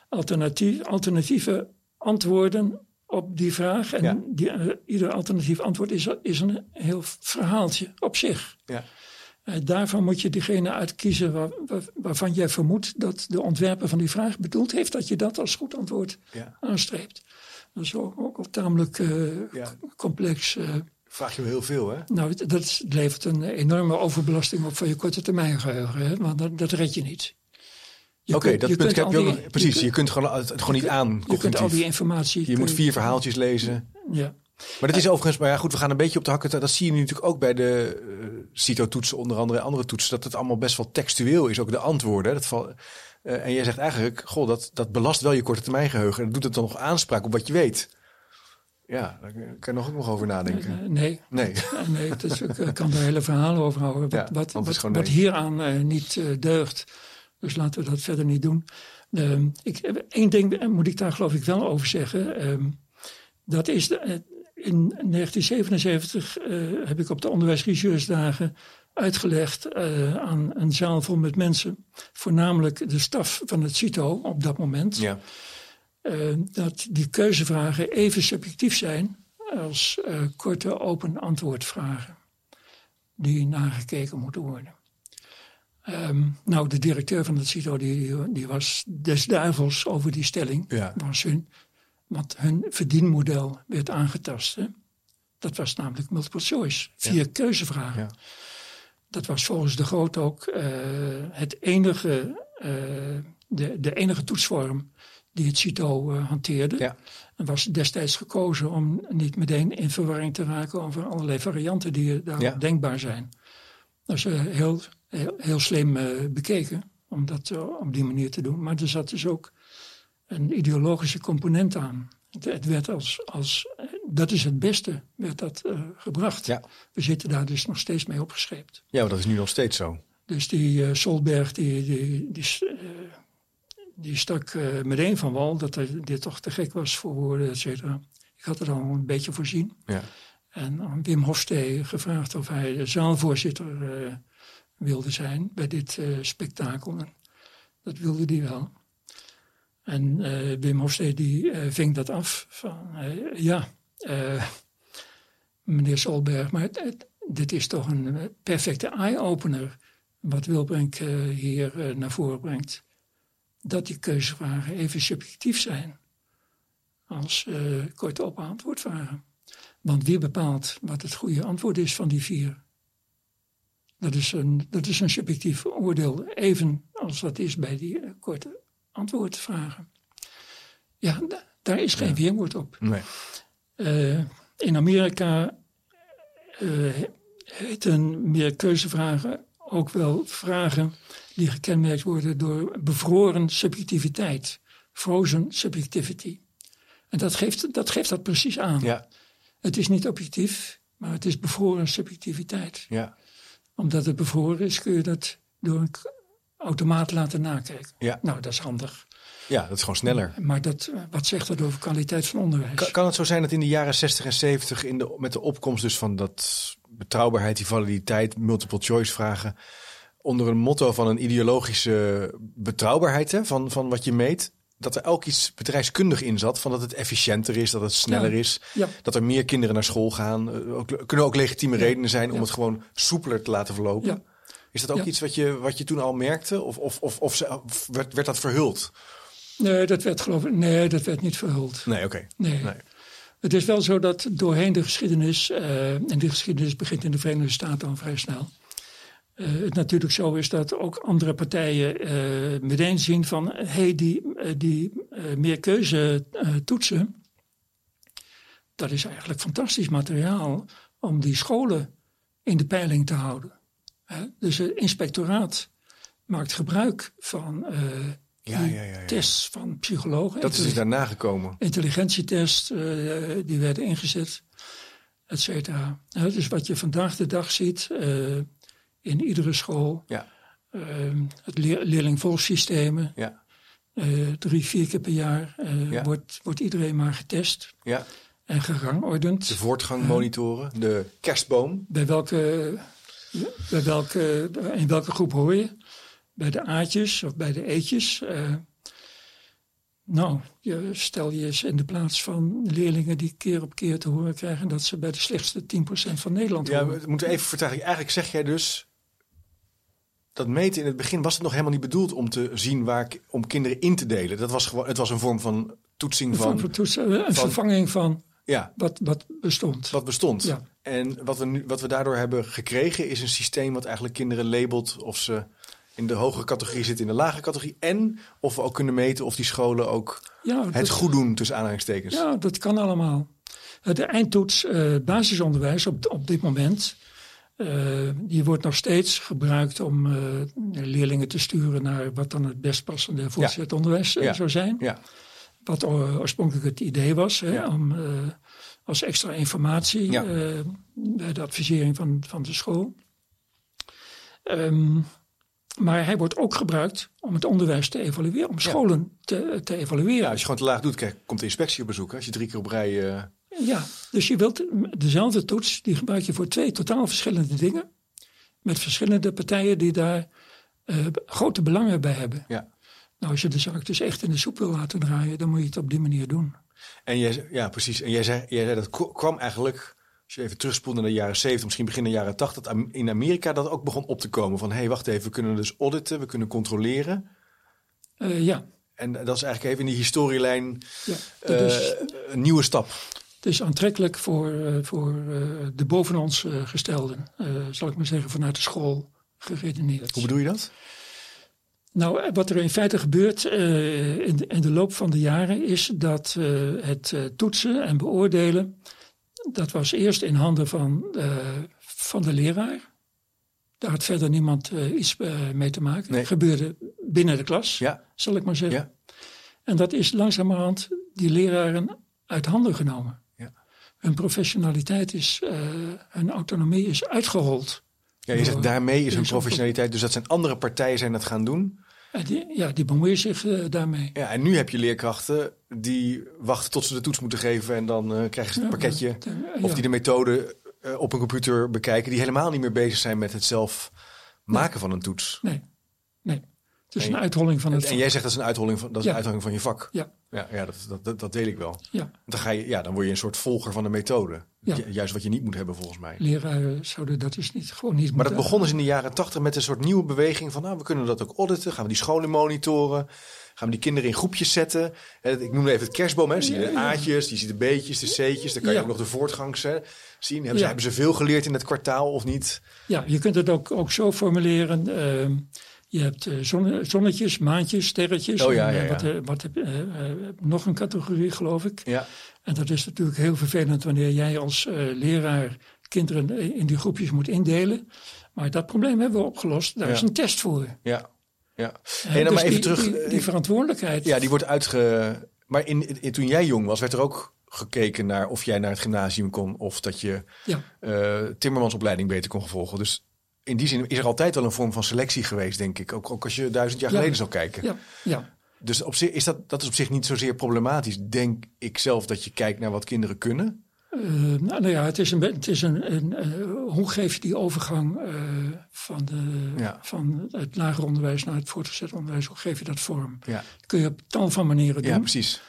alternatief, alternatieve antwoorden op die vraag. En Ja. die, eh, ieder alternatief antwoord is, is een heel verhaaltje op zich. Ja. Eh, daarvan moet je diegene uitkiezen waar, waar- waarvan jij vermoedt dat de ontwerper van die vraag bedoeld heeft dat je dat als goed antwoord Ja. aanstreept. Dat is ook, ook al tamelijk eh, complex. Vraag je wel heel veel, hè? nou, dat levert een enorme overbelasting op van je korte termijn geheugen. Hè? Want dat, dat red je niet. Oké, dat je punt heb je ook die-. Precies, je kunt- kunt gewoon het gewoon niet aan. Je kunt al die informatie... Je moet vier verhaaltjes lezen. Ja. Maar dat is overigens, maar ja, goed, we gaan een beetje op de hakken. Dat zie je nu natuurlijk ook bij de uh, CITO-toetsen, onder andere andere toetsen, dat het allemaal best wel textueel is, ook de antwoorden. Dat val, uh, en jij zegt eigenlijk, goh, dat, dat belast wel je korte termijn geheugen. En dat doet het dan nog aanspraak op wat je weet. Ja, daar kan je nog ook nog over nadenken. Uh, nee. Nee. nee het is, ik kan er hele verhalen over houden. Wat, Ja, wat, wat, wat hieraan niet deugt. Dus laten we dat verder niet doen. Um, ik, één ding moet ik daar geloof ik wel over zeggen. Um, dat is de, in 1977 uh, heb ik op de onderwijsregisseursdagen uitgelegd uh, aan een zaal vol met mensen, voornamelijk de staf van het CITO op dat moment, ja. uh, dat die keuzevragen even subjectief zijn als korte open antwoordvragen die nagekeken moeten worden. Um, nou, de directeur van het CITO die, die was des duivels over die stelling. Ja. Was hun, want hun verdienmodel werd aangetast. Hè? Dat was namelijk multiple choice. Vier ja. keuzevragen. Ja. Dat was volgens de Groot ook uh, het enige, uh, de, de enige toetsvorm die het CITO uh, hanteerde. Ja. En was destijds gekozen om niet meteen in verwarring te raken over allerlei varianten die daar denkbaar zijn. Dat is heel, heel, heel slim bekeken om dat op die manier te doen. Maar er zat dus ook een ideologische component aan. Het, werd als, als, dat is het beste, werd dat uh, gebracht. Ja. We zitten daar dus nog steeds mee opgescheept. Ja, maar dat is nu nog steeds zo. Dus die uh, Solberg, die, die, die, uh, die stak meteen van wal dat er, dit toch te gek was voor woorden, et cetera. Ik had het al een beetje voorzien. Ja. En aan Wim Hofstee gevraagd of hij zaalvoorzitter wilde zijn bij dit spektakel. En dat wilde hij wel. En uh, Wim Hofstee die ving dat af van, ja, meneer Solberg, maar dit is toch een perfecte eye-opener wat Wilbrink hier naar voren brengt. Dat die keuzevragen even subjectief zijn als korte op antwoordvragen. Want wie bepaalt wat het goede antwoord is van die vier? Dat is een, dat is een subjectief oordeel, even als dat is bij die korte antwoordvragen. Ja, daar is geen ja. weerwoord op. Nee. Uh, in Amerika uh, heten meer keuzevragen ook wel vragen die gekenmerkt worden door bevroren subjectiviteit. Frozen subjectivity. En dat geeft dat, geeft dat precies aan. Ja. Het is niet objectief, maar het is bevroren subjectiviteit. Ja. Omdat het bevroren is, kun je dat door een automaat laten nakijken. Ja. Nou, dat is handig. Ja, dat is gewoon sneller. Maar dat, wat zegt dat over kwaliteit van onderwijs? Kan, kan, het zo zijn dat in de jaren 60 en 70, in de, met de opkomst dus van dat betrouwbaarheid, die validiteit, multiple choice vragen, onder een motto van een ideologische betrouwbaarheid hè, van, van wat je meet, dat er elk iets bedrijfskundig in zat, van dat het efficiënter is, dat het sneller ja. is, ja. dat er meer kinderen naar school gaan. Ook, kunnen ook legitieme redenen zijn om het gewoon soepeler te laten verlopen. Is dat ook iets wat je, wat je toen al merkte? Of, of, of, of werd, werd dat verhuld? Nee, dat werd geloof ik, nee, dat werd niet verhuld. Nee, oké. Okay. Nee. nee. Het is wel zo dat doorheen de geschiedenis, uh, en die geschiedenis begint in de Verenigde Staten al vrij snel, uh, het natuurlijk zo is dat ook andere partijen uh, meteen zien van, hé, hey, die, die meer keuze toetsen, dat is eigenlijk fantastisch materiaal om die scholen in de peiling te houden. Dus het inspectoraat maakt gebruik van ja, ja, ja, tests van psychologen. Dat is dus daarna gekomen. Intelligentietests, uh, die werden ingezet, et cetera. Dus wat je vandaag de dag ziet uh, in iedere school. Ja. Uh, het leer leerlingvolgsystemen. Ja. drie, vier keer per jaar ja. wordt, wordt iedereen maar getest. Ja. En gerangordend. De voortgang monitoren, de kerstboom. Bij welke, bij welke, in welke groep hoor je? bij de aatjes of bij de eetjes. Uh, nou, je, stel je eens in de plaats van leerlingen die keer op keer te horen krijgen dat ze bij de slechtste 10% van Nederland ja, horen. we moeten even vertragen. Eigenlijk zeg jij dus dat meten in het begin was het nog helemaal niet bedoeld om te zien waar om kinderen in te delen. Dat was gewoon, het was een vorm van toetsing een van, van toetsen, een van, vervanging van ja, wat, wat bestond. Wat bestond. Ja. En wat we, nu, wat we daardoor hebben gekregen is een systeem wat eigenlijk kinderen labelt of ze in de hogere categorie zitten, in de lage categorie. En of we ook kunnen meten of die scholen ook ja, het dat, goed doen tussen aanhalingstekens. Ja, dat kan allemaal. De eindtoets uh, basisonderwijs op, op dit moment, die wordt nog steeds gebruikt om uh, leerlingen te sturen naar wat dan het best passende voortgezet onderwijs ja. zou zijn. Ja. Wat oorspronkelijk het idee was, hè, om als extra informatie bij de advisering van, van de school. Um, maar hij wordt ook gebruikt om het onderwijs te evalueren, om scholen te, te evalueren. Ja, als je gewoon te laag doet, krijg, komt de inspectie op bezoek. Als je drie keer op rij. Uh... Ja, dus je wilt dezelfde toets, die gebruik je voor twee totaal verschillende dingen. Met verschillende partijen die daar uh, grote belangen bij hebben. Ja. Nou, als je de zaak dus echt in de soep wil laten draaien, dan moet je het op die manier doen. En jij, ja, precies. En jij zei, jij zei dat kwam eigenlijk als je even terugspoelt naar de jaren 70, misschien begin de jaren 80, dat in Amerika dat ook begon op te komen. Van hé, hey, wacht even, we kunnen dus auditen, we kunnen controleren. Uh, ja. En dat is eigenlijk even in die historielijn ja, uh, is, een nieuwe stap. Is aantrekkelijk voor, uh, voor de boven ons gestelden, zal ik maar zeggen, vanuit de school geredeneerd. Hoe bedoel je dat? Nou, wat er in feite gebeurt in de, in, de, loop van de jaren is dat het toetsen en beoordelen dat was eerst in handen van, van de leraar. Daar had verder niemand iets mee te maken. Nee. Het gebeurde binnen de klas, ja. zal ik maar zeggen. Ja. En dat is langzamerhand die leraren uit handen genomen. Hun professionaliteit is, uh, hun autonomie is uitgerold. Ja, je zegt daarmee is hun professionaliteit, dus dat zijn andere partijen zijn dat gaan doen. Ja, die, ja, die bemoeien zich uh, daarmee. Ja, en nu heb je leerkrachten die wachten tot ze de toets moeten geven en dan uh, krijgen ze het pakketje. Of die de methode op een computer bekijken, die helemaal niet meer bezig zijn met het zelf maken nee. van een toets. Nee, nee. Is en, een uitholling van het en, en jij zegt dat is een uitholling van, dat is ja. een uitholling van je vak. Ja. Ja, ja dat, dat, dat, deel ik wel. Ja. Dan, ga je, ja, dan word je een soort volger van de methode. Ja. Juist wat je niet moet hebben volgens mij. Leraren zouden dat dus niet, gewoon niet Maar dat begon dus in de jaren tachtig met een soort nieuwe beweging van... nou, we kunnen dat ook auditen. Gaan we die scholen monitoren? Gaan we die kinderen in groepjes zetten? Ik noem even het kerstboom. Hè. Zie je de A'tjes, die ziet de B'tjes, de C'tjes. Dan kan je ook nog de voortgangs hè, zien. Hebben, ze, hebben ze veel geleerd in het kwartaal of niet? Ja, je kunt het ook, ook zo formuleren. ehm, je hebt eh, zonne- zonnetjes, maantjes, sterretjes. Oh ja, eh, ja. Wat, eh, wat heb, nog een categorie, geloof ik. Ja, En dat is natuurlijk heel vervelend wanneer jij als leraar kinderen in die groepjes moet indelen. Maar dat probleem hebben we opgelost. Daar is een test voor. ja, ja. Hey, nou, dus maar even die, terug. Die, die verantwoordelijkheid. Ja, die wordt uitge... Maar in, in- toen jij jong was, werd er ook gekeken naar of jij naar het gymnasium kon... of dat je Ja. eh, timmermansopleiding beter kon volgen. Dus in die zin is er altijd wel een vorm van selectie geweest, denk ik. Ook, ook als je duizend jaar Ja. geleden zou kijken. Ja, ja. Dus op zich is dat, dat is op zich niet zozeer problematisch. Denk ik zelf dat je kijkt naar wat kinderen kunnen. Eh, nou, nou ja, het is een, het is een, een eh, hoe geef je die overgang eh, van, de, Ja. van het lager onderwijs naar het voortgezet onderwijs, hoe geef je dat vorm? Ja, Dat kun je op tal van manieren doen. ja precies.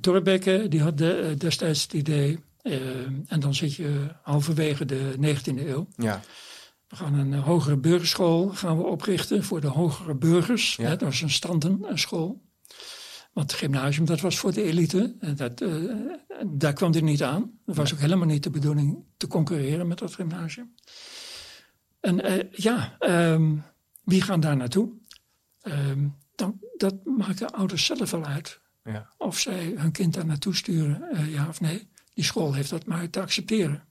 Thorbecke, die had de, destijds het idee, en dan zit je halverwege de 19e eeuw. Ja, We gaan een eh, hogere burgerschool gaan we oprichten voor de hogere burgers. Ja. Hè, dat was een standenschool. Want het gymnasium, dat was voor de elite. En dat, eh, daar kwam dit niet aan. Dat was ook helemaal niet de bedoeling te concurreren met dat gymnasium. En eh, ja, ehm, wie gaan daar naartoe? Ehm, dan, dat maken ouders zelf wel uit. ja. Of zij hun kind daar naartoe sturen, ja of nee. Die school heeft dat maar te accepteren.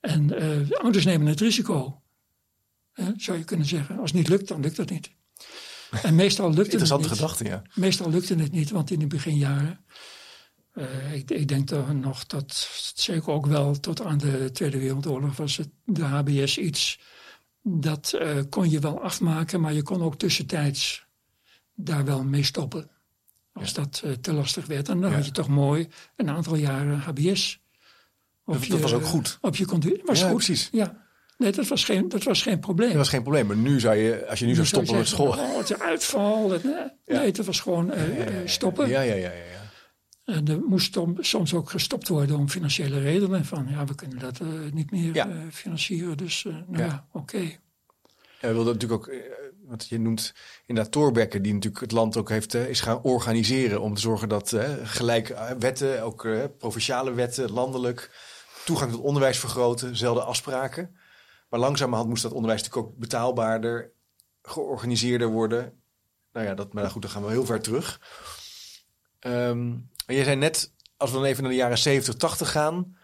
En eh, ouders nemen het risico. Hè, zou je kunnen zeggen. Als het niet lukt, dan lukt het niet. En meestal lukt het Interessante niet. gedachte, ja. Meestal lukte het niet, want in de beginjaren. eh, ik, ik denk toch nog dat zeker ook wel tot aan de Tweede Wereldoorlog was het de HBS iets. Dat eh, kon je wel afmaken, maar je kon ook tussentijds daar wel mee stoppen. Als dat te lastig werd. En dan Ja. had je toch mooi een aantal jaren HBS. Dat- dat was ook goed. Op je was Ja, goed. precies. Ja. Nee, dat was geen, dat was geen probleem. Dat was geen probleem. Maar nu zou je, als je nu zou Je zou stoppen met school... Oh, het uitval. Het- nee, dat was gewoon eh, stoppen. Ja, ja, ja, ja. ja. En er moest om- soms ook gestopt worden om financiële redenen. Van ja, we kunnen dat eh, niet meer Ja. eh, financieren. Dus nou Ja. ja, oké. Ja, we wilden natuurlijk ook, wat je noemt inderdaad Thorbecke, die natuurlijk het land ook heeft, is gaan organiseren om te zorgen dat gelijk wetten, ook provinciale wetten, landelijk, toegang tot onderwijs vergroten, zelden afspraken. Maar langzamerhand moest dat onderwijs natuurlijk ook betaalbaarder, georganiseerder worden. Nou ja, dat, maar goed, dan gaan we heel ver terug. Ehm en jij zei net, als we dan even naar de jaren 70, 80 gaan,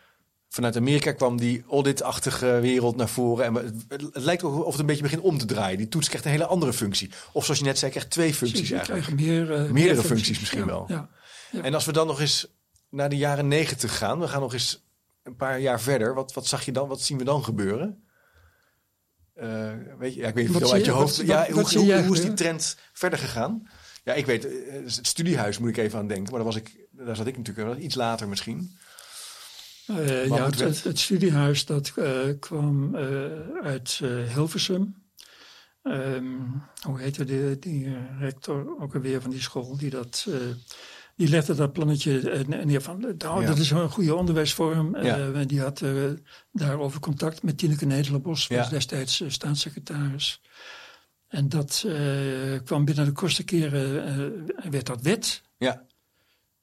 Vanuit Amerika kwam die audit-achtige wereld naar voren. En het, het lijkt ook of het een beetje begint om te draaien. Die toets krijgt een hele andere functie. Of zoals je net zei, krijgt twee functies eigenlijk. meer, eh, Meerdere meer functies misschien Ja, wel. Ja. Ja. En als we dan nog eens naar de jaren negentig gaan. We gaan nog eens een paar jaar verder. Wat, wat zag je dan? Wat zien we dan gebeuren? Eh, weet je, ja, ik weet niet veel uit je hoofd. wat- ja, wat- hoe, hoe, is die trend verder gegaan? Ja, ik weet, eh, het studiehuis moet ik even aan denken. Maar daar, was ik, daar zat ik natuurlijk wel iets later misschien. Eh, ja, het, het, het studiehuis dat kwam uit Hilversum. Ehm, hoe heette die, die rector ook alweer van die school? Die, dat, die legde dat plannetje eh, neer van... Nou, Ja. dat is een goede onderwijsvorm. Eh, Ja. die had eh, daarover contact met Tineke Nederlenbos. was Ja. destijds eh, staatssecretaris. En dat eh, kwam binnen de kortste keren... eh, werd dat wet. Ja,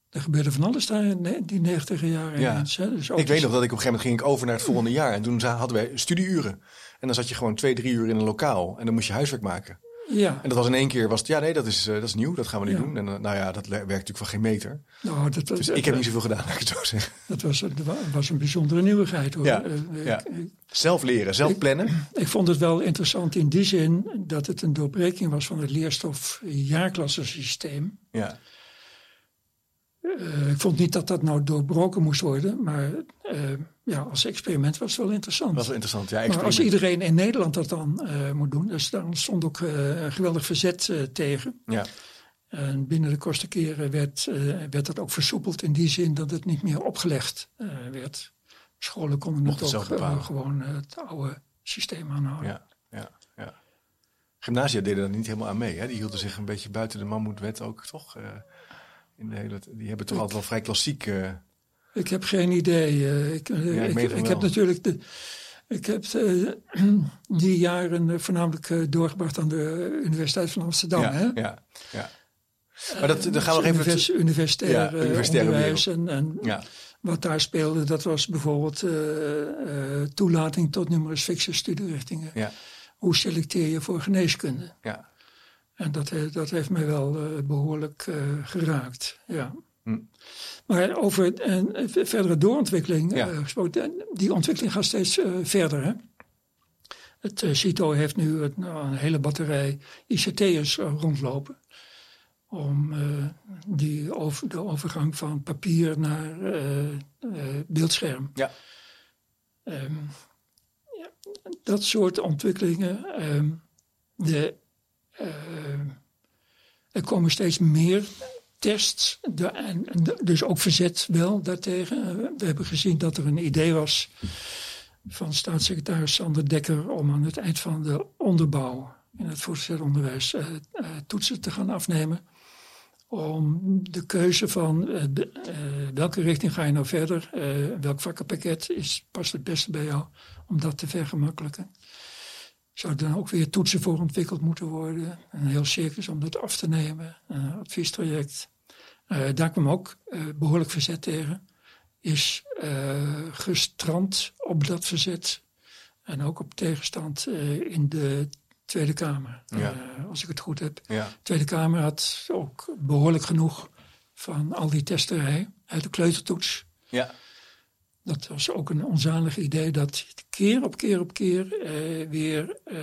Er gebeurde van alles daar in die negentiger jaren. Ja. hè. Dus ik weet nog dat ik op een gegeven moment ging ik over naar het volgende jaar. En toen hadden wij studieuren. En dan zat je gewoon twee, drie uur in een lokaal. En dan moest je huiswerk maken. Ja, En dat was in één keer, was het, ja nee, dat is, eh, dat is nieuw. Dat gaan we Ja. doen. En eh, nou ja, dat werkt natuurlijk van geen meter. nou, dat, Dus dat, ik heb niet zoveel gedaan, laat ik het zo zeggen. dat was, dat wa- was een bijzondere nieuwigheid. Hoor. Ja, Eh, ja. Zelf leren, zelf Ik- plannen. ik vond het wel interessant in die zin dat het een doorbreking was van het leerstof jaarklassensysteem. Ja, uh, ik vond niet dat dat nou doorbroken moest worden, maar uh, ja, als experiment was het wel interessant. Was wel interessant, ja. Maar als iedereen in Nederland dat dan uh, moet doen, dus dan stond ook een geweldig verzet tegen. Ja. En binnen de kortste keren werd, werd dat ook versoepeld in die zin dat het niet meer opgelegd werd. Scholen konden het ook gewoon het oude systeem aanhouden. Ja, ja, ja. Gymnasia deden er niet helemaal aan mee. Hè? Die hielden zich een beetje buiten de mammoetwet ook, toch? In de hele, die hebben toch altijd wel vrij klassiek. Uh... Ik heb geen idee. Uh, ik, uh, ik, ik, heb natuurlijk de, ik heb die jaren voornamelijk doorgebracht aan de Universiteit van Amsterdam. Ja, hè? ja, ja. Maar dat, dan gaan we nog even... Univers, universitair ja, universitair onderwijs en, en ja. wat daar speelde, dat was bijvoorbeeld toelating tot numerus fixus studierichtingen. Ja. Hoe selecteer je voor geneeskunde? Ja. En dat, dat heeft mij wel uh, behoorlijk uh, geraakt. Ja. Hm. Maar over een verdere doorontwikkeling ja. gesproken, die ontwikkeling gaat steeds verder. Hè? Het CITO heeft nu een, nou, een hele batterij ICT'ers rondlopen. Om die over, de overgang van papier naar beeldscherm. Ja. Um, ja. Dat soort ontwikkelingen. Um, de er komen steeds meer tests, de, en, dus ook verzet wel daartegen. We hebben gezien dat er een idee was van staatssecretaris Sander Dekker om aan het eind van de onderbouw in het voortgezet onderwijs uh, toetsen te gaan afnemen. Om de keuze van welke richting ga je nou verder, welk vakkenpakket is, past het beste bij jou, om dat te vergemakkelijken. Zou dan ook weer toetsen voor ontwikkeld moeten worden? Een heel circus om dat af te nemen, een adviestraject. Uh, daar kwam ook uh, behoorlijk verzet tegen. Is uh, gestrand op dat verzet. En ook op tegenstand in de Tweede Kamer. Ja. als ik het goed heb. Ja. De Tweede Kamer had ook behoorlijk genoeg van al die testerij uit de kleutertoets. Ja. Dat was ook een onzalig idee dat keer op keer op keer uh, weer uh,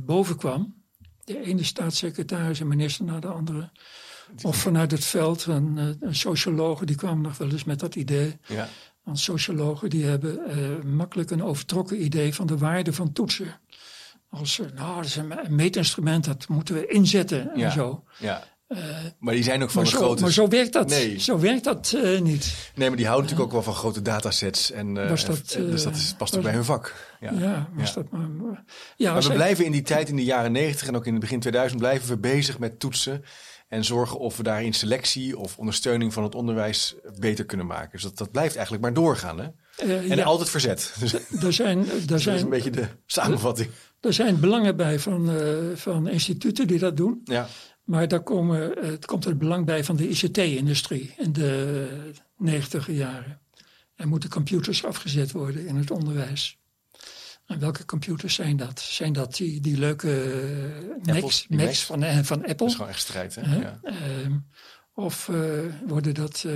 boven kwam. De ene staatssecretaris en minister na de andere. Of vanuit het veld, een, eh, een sociologen die kwamen nog wel eens met dat idee. Ja. Want sociologen die hebben makkelijk een overtrokken idee van de waarde van toetsen. Als, nou, dat is een meetinstrument, dat moeten we inzetten en ja. zo. Ja. Uh, maar die zijn ook van de zo, grote... Maar zo werkt dat, nee. zo werkt dat uh, niet. Nee, maar die houden natuurlijk ook wel van grote datasets. En, uh, was dat, en, dus dat is, past ook bij hun vak. Ja, ja dat maar... Ja, maar we blijven in die tijd, in de jaren 90 en ook in het begin 2000... blijven we bezig met toetsen en zorgen of we daarin selectie of ondersteuning van het onderwijs beter kunnen maken. Dus dat, dat blijft eigenlijk maar doorgaan. Hè? Uh, en ja. altijd verzet. Dus er zijn, er dat zijn, is een beetje de samenvatting. Er zijn belangen bij van, uh, van instituten die dat doen. Ja. Maar daar komen, het komt het belang bij van de ICT-industrie in de negentiger jaren. Er moeten computers afgezet worden in het onderwijs. En welke computers zijn dat? Zijn dat die, die leuke Macs, die Macs van, uh, van Apple? Dat is gewoon echt strijd, hè? Uh, ja. Of uh, worden dat uh,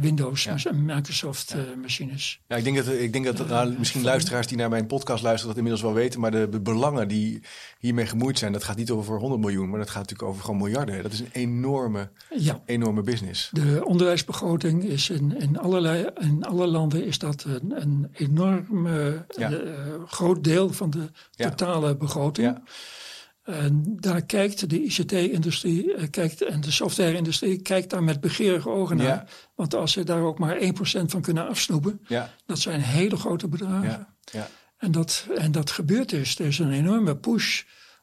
Windows Ja. en Microsoft Ja. uh, machines? Ja, ik denk dat, ik denk dat nou, misschien luisteraars die naar mijn podcast luisteren dat inmiddels wel weten. Maar de, de belangen die hiermee gemoeid zijn, dat gaat niet over 100 miljoen. Maar dat gaat natuurlijk over gewoon miljarden. Dat is een enorme, Ja. enorme business. De onderwijsbegroting is in, in, allerlei, in alle landen is dat een, een enorm uh, groot deel van de Ja. totale begroting. Ja. En daar kijkt de ICT-industrie eh, kijkt, en de software-industrie kijkt daar met begeerige ogen naar. Ja. Want als ze daar ook maar 1% van kunnen afsnoepen, Ja, dat zijn hele grote bedragen. ja, ja. En, dat, en dat gebeurt dus. Er is een enorme push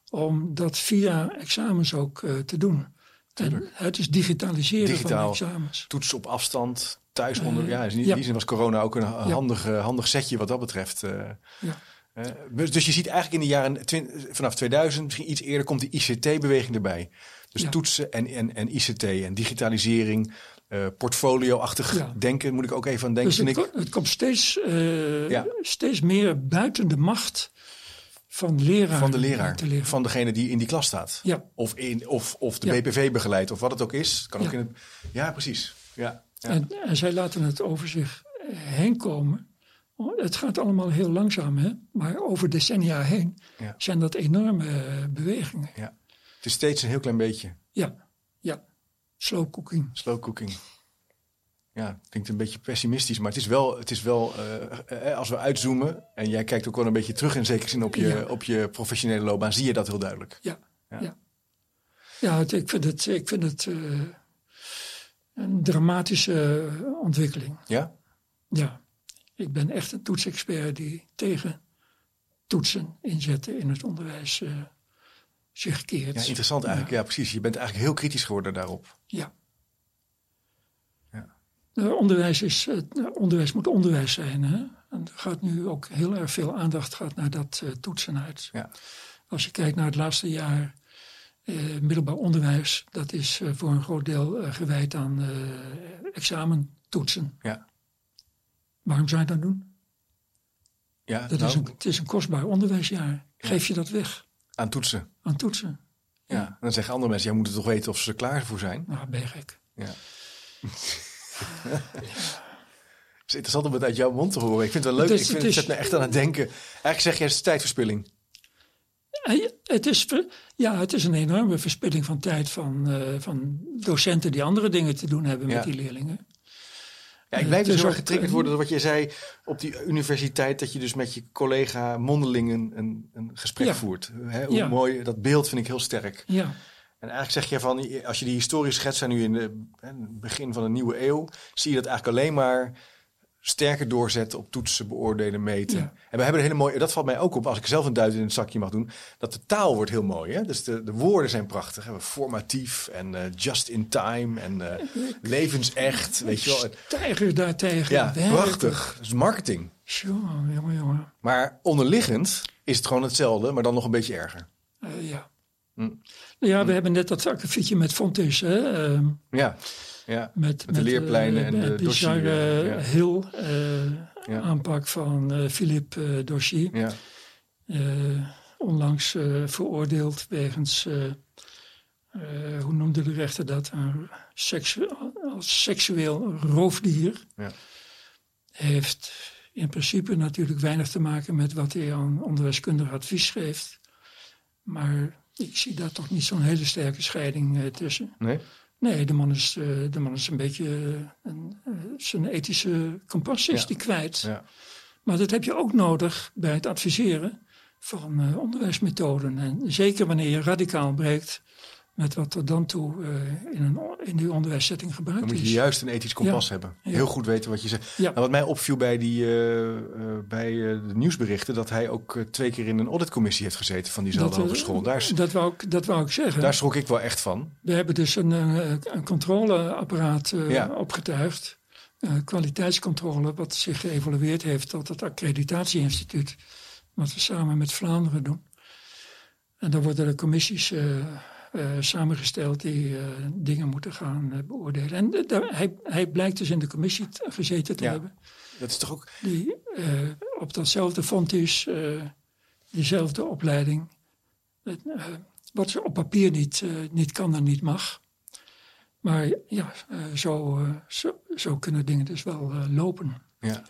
om dat via examens ook uh, te doen. En het is digitaliseren Digitaal. van examens. Toets op afstand, thuis onder. Uh, ja, in ja. die zin was corona ook een handig, handig setje wat dat betreft. Uh, Ja. Dus, dus je ziet eigenlijk in de jaren vanaf 2000, misschien iets eerder, komt die ICT-beweging erbij. Dus Ja. toetsen en, en, en ICT en digitalisering, uh, portfolio-achtig Ja. denken, moet ik ook even aan denken. Dus het, ik. komt steeds, uh, Ja. steeds meer buiten de macht van leraar. Van de leraar, van degene die in die klas staat. Ja. Of, in, of, of de. BPV begeleidt, of wat het ook is. Kan ook Ja. in het, ja, precies. Ja, ja. En, en zij laten het over zich heen komen. Oh, Het gaat allemaal heel langzaam, hè? maar over decennia heen Ja. zijn dat enorme uh, bewegingen. ja. Het is steeds een heel klein beetje. Ja, ja. Slow cooking. Slow cooking. ja, klinkt een beetje pessimistisch, maar het is wel, het is wel uh, als we uitzoomen en jij kijkt ook wel een beetje terug in zekere zin op je, op je professionele loopbaan, zie je dat heel duidelijk. Ja, ja. ja. ja ik vind het, ik vind het uh, een dramatische ontwikkeling. Ja? Ja. Ik ben echt een toetsexpert die tegen toetsen inzetten in het onderwijs uh, zich keert. Ja, interessant eigenlijk. Ja. precies. Je bent eigenlijk heel kritisch geworden daarop. Ja. ja. onderwijs, is, onderwijs moet onderwijs zijn. Hè? En er gaat nu ook heel erg veel aandacht gaat naar dat uh, toetsen uit. Ja. Als je kijkt naar het laatste jaar middelbaar onderwijs, dat is voor een groot deel gewijd aan examentoetsen. Ja. Waarom zou je dat doen? Ja, dat is nou- een, het is een kostbaar onderwijsjaar. Geef je dat weg? Aan toetsen. Aan toetsen. Ja, dan zeggen andere mensen, jij moet toch weten of ze er klaar voor zijn. Nou, ben je gek. Ja. Het is interessant om het uit jouw mond te horen. Ik vind het wel leuk. Het, is, ik vind, het, zet me echt aan het denken. Eigenlijk zeg je, het is tijdverspilling. Het is, ja, het is een enorme verspilling van tijd van, uh, van docenten die andere dingen te doen hebben met die leerlingen. Ja, ik blijf dus heel erg getriggerd worden door wat je zei op die universiteit. Dat je dus met je collega mondelingen een, een gesprek voert. Hè, hoe mooi, dat beeld vind ik heel sterk. Ja. En eigenlijk zeg je van, als je die historie schetst, nu in het begin van een nieuwe eeuw, zie je dat eigenlijk alleen maar sterker doorzetten op toetsen, beoordelen, meten. En we hebben een hele mooie, dat valt mij ook op als ik zelf een duit in het zakje mag doen, dat de taal wordt heel mooi. Hè? Dus de, de woorden zijn prachtig. Hè? Formatief en uh, just in time en uh, levensecht. Weet je wel. Tijger daartegen. Ja, prachtig. Is marketing. Jongen, jongen, jongen. Maar onderliggend is het gewoon hetzelfde, maar dan nog een beetje erger. Uh, ja. Hm. Ja, we hebben net dat akkefietje met Fontes. Hè? Uh, ja. Ja, met, met de leerpleinen en de dossier. Ja. heel uh, aanpak van Philippe Dossier. Ja. onlangs veroordeeld wegens, hoe noemde de rechter dat, seksu als seksueel roofdier. Ja. Heeft in principe natuurlijk weinig te maken met wat hij aan onderwijskundig advies geeft. Maar ik zie daar toch niet zo'n hele sterke scheiding tussen. Nee? Nee, de man is, uh, de man is een beetje een, uh, zijn ethische kompas is die kwijt. Ja. Maar dat heb je ook nodig bij het adviseren van onderwijsmethoden. En zeker wanneer je radicaal breekt met wat er dan toe in, een, in die onderwijssetting gebruikt is. Dan moet je juist een ethisch kompas hebben. Heel goed weten wat je zegt. Ja. Nou, wat mij opviel bij, die, bij de nieuwsberichten... dat hij ook twee keer in een auditcommissie heeft gezeten van diezelfde hogeschool. Daar is, dat, wou ik, dat wou ik zeggen. Daar schrok ik wel echt van. We hebben dus een, een controleapparaat ja. opgetuigd. kwaliteitscontrole, wat zich geëvalueerd heeft tot het accreditatieinstituut. Wat we samen met Vlaanderen doen. En dan worden de commissies uh, samengesteld die uh, dingen moeten gaan uh, beoordelen. En hij, hij blijkt dus in de commissie gezeten te ja, hebben. Dat is toch ook. Die op datzelfde fond is, diezelfde opleiding. wat ze op papier niet, niet kan en niet mag. Maar ja, zo, zo, zo, kunnen dingen dus wel lopen. Ja.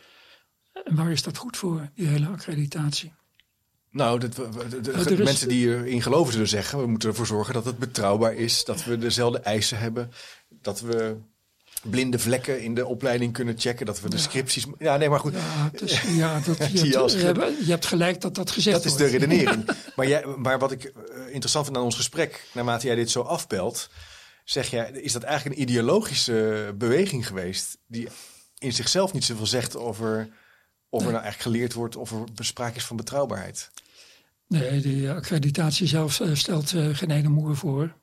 En waar is dat goed voor, die hele accreditatie? Nou, dat, de, mensen die erin geloven zullen zeggen... we moeten ervoor zorgen dat het betrouwbaar is... dat we dezelfde eisen hebben... dat we blinde vlekken in de opleiding kunnen checken... dat we de scripties... Ja, nee, maar goed. Ja, dus, ja dat, je, hebt, je, hebt, gelijk dat dat gezegd wordt. Dat is de redenering. maar, jij, maar wat ik interessant vind aan ons gesprek... naarmate jij dit zo afbelt... zeg jij, is dat eigenlijk een ideologische beweging geweest... die in zichzelf niet zoveel zegt over of er nou echt geleerd wordt of er sprake is van betrouwbaarheid. Nee, de accreditatie zelf uh, stelt uh, geen ene moer voor.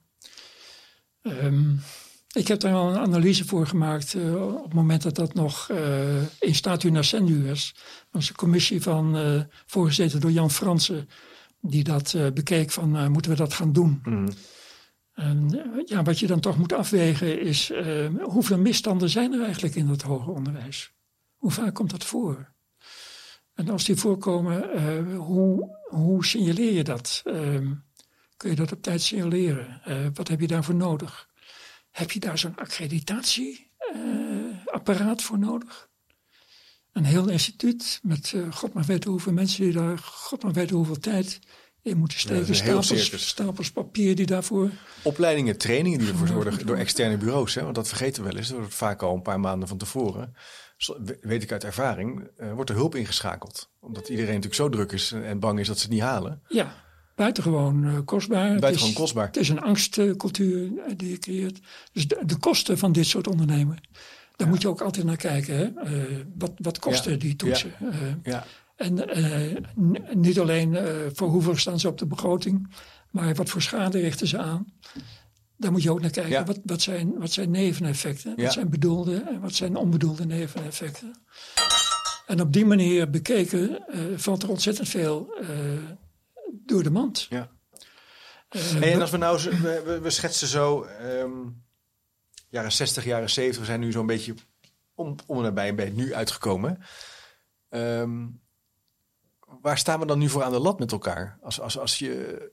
Um, ik heb daar al een analyse voor gemaakt uh, op het moment dat dat nog in statu nascendu was. Dat was een commissie van, voorgezeten door Jan Fransen, die dat bekeek van moeten we dat gaan doen. Mm. En ja, wat je dan toch moet afwegen is hoeveel misstanden zijn er eigenlijk in het hoger onderwijs? Hoe vaak komt dat voor? En als die voorkomen, uh, hoe, hoe signaleer je dat? Uh, kun je dat op tijd signaleren? Uh, wat heb je daarvoor nodig? Heb je daar zo'n accreditatierapparaat voor nodig? Een heel instituut met god maar weten hoeveel mensen die daar, god maar weten hoeveel tijd in moeten steken. stapels, stapels papier die daarvoor... Opleidingen, trainingen die ervoor worden door externe bureaus. Hè? Want dat vergeten we wel eens. Dat wordt vaak al een paar maanden van tevoren. Weet ik uit ervaring. eh, wordt er hulp ingeschakeld. Omdat iedereen natuurlijk zo druk is en bang is dat ze het niet halen. Ja, buitengewoon eh, kostbaar. Het is- kostbaar. Het is een angstcultuur eh, die je creëert. Dus de, de kosten van dit soort ondernemen, daar moet je ook altijd naar kijken. Hè? Wat, wat kosten Ja. die toetsen? Eh, Ja, en niet alleen voor hoeveel staan ze op de begroting, maar wat voor schade richten ze aan. Daar moet je ook naar kijken. Ja. Wat, wat, zijn, wat zijn neveneffecten? Ja. Wat zijn bedoelde en wat zijn onbedoelde neveneffecten? En op die manier bekeken eh, valt er ontzettend veel eh, door de mand. ja. Eh, en als we nou, we, we, schetsen zo ehm, jaren 60, jaren 70, we zijn nu zo'n beetje om, om en nabij bij het nu uitgekomen. Ehm, waar staan we dan nu voor aan de lat met elkaar? Als, als, als je,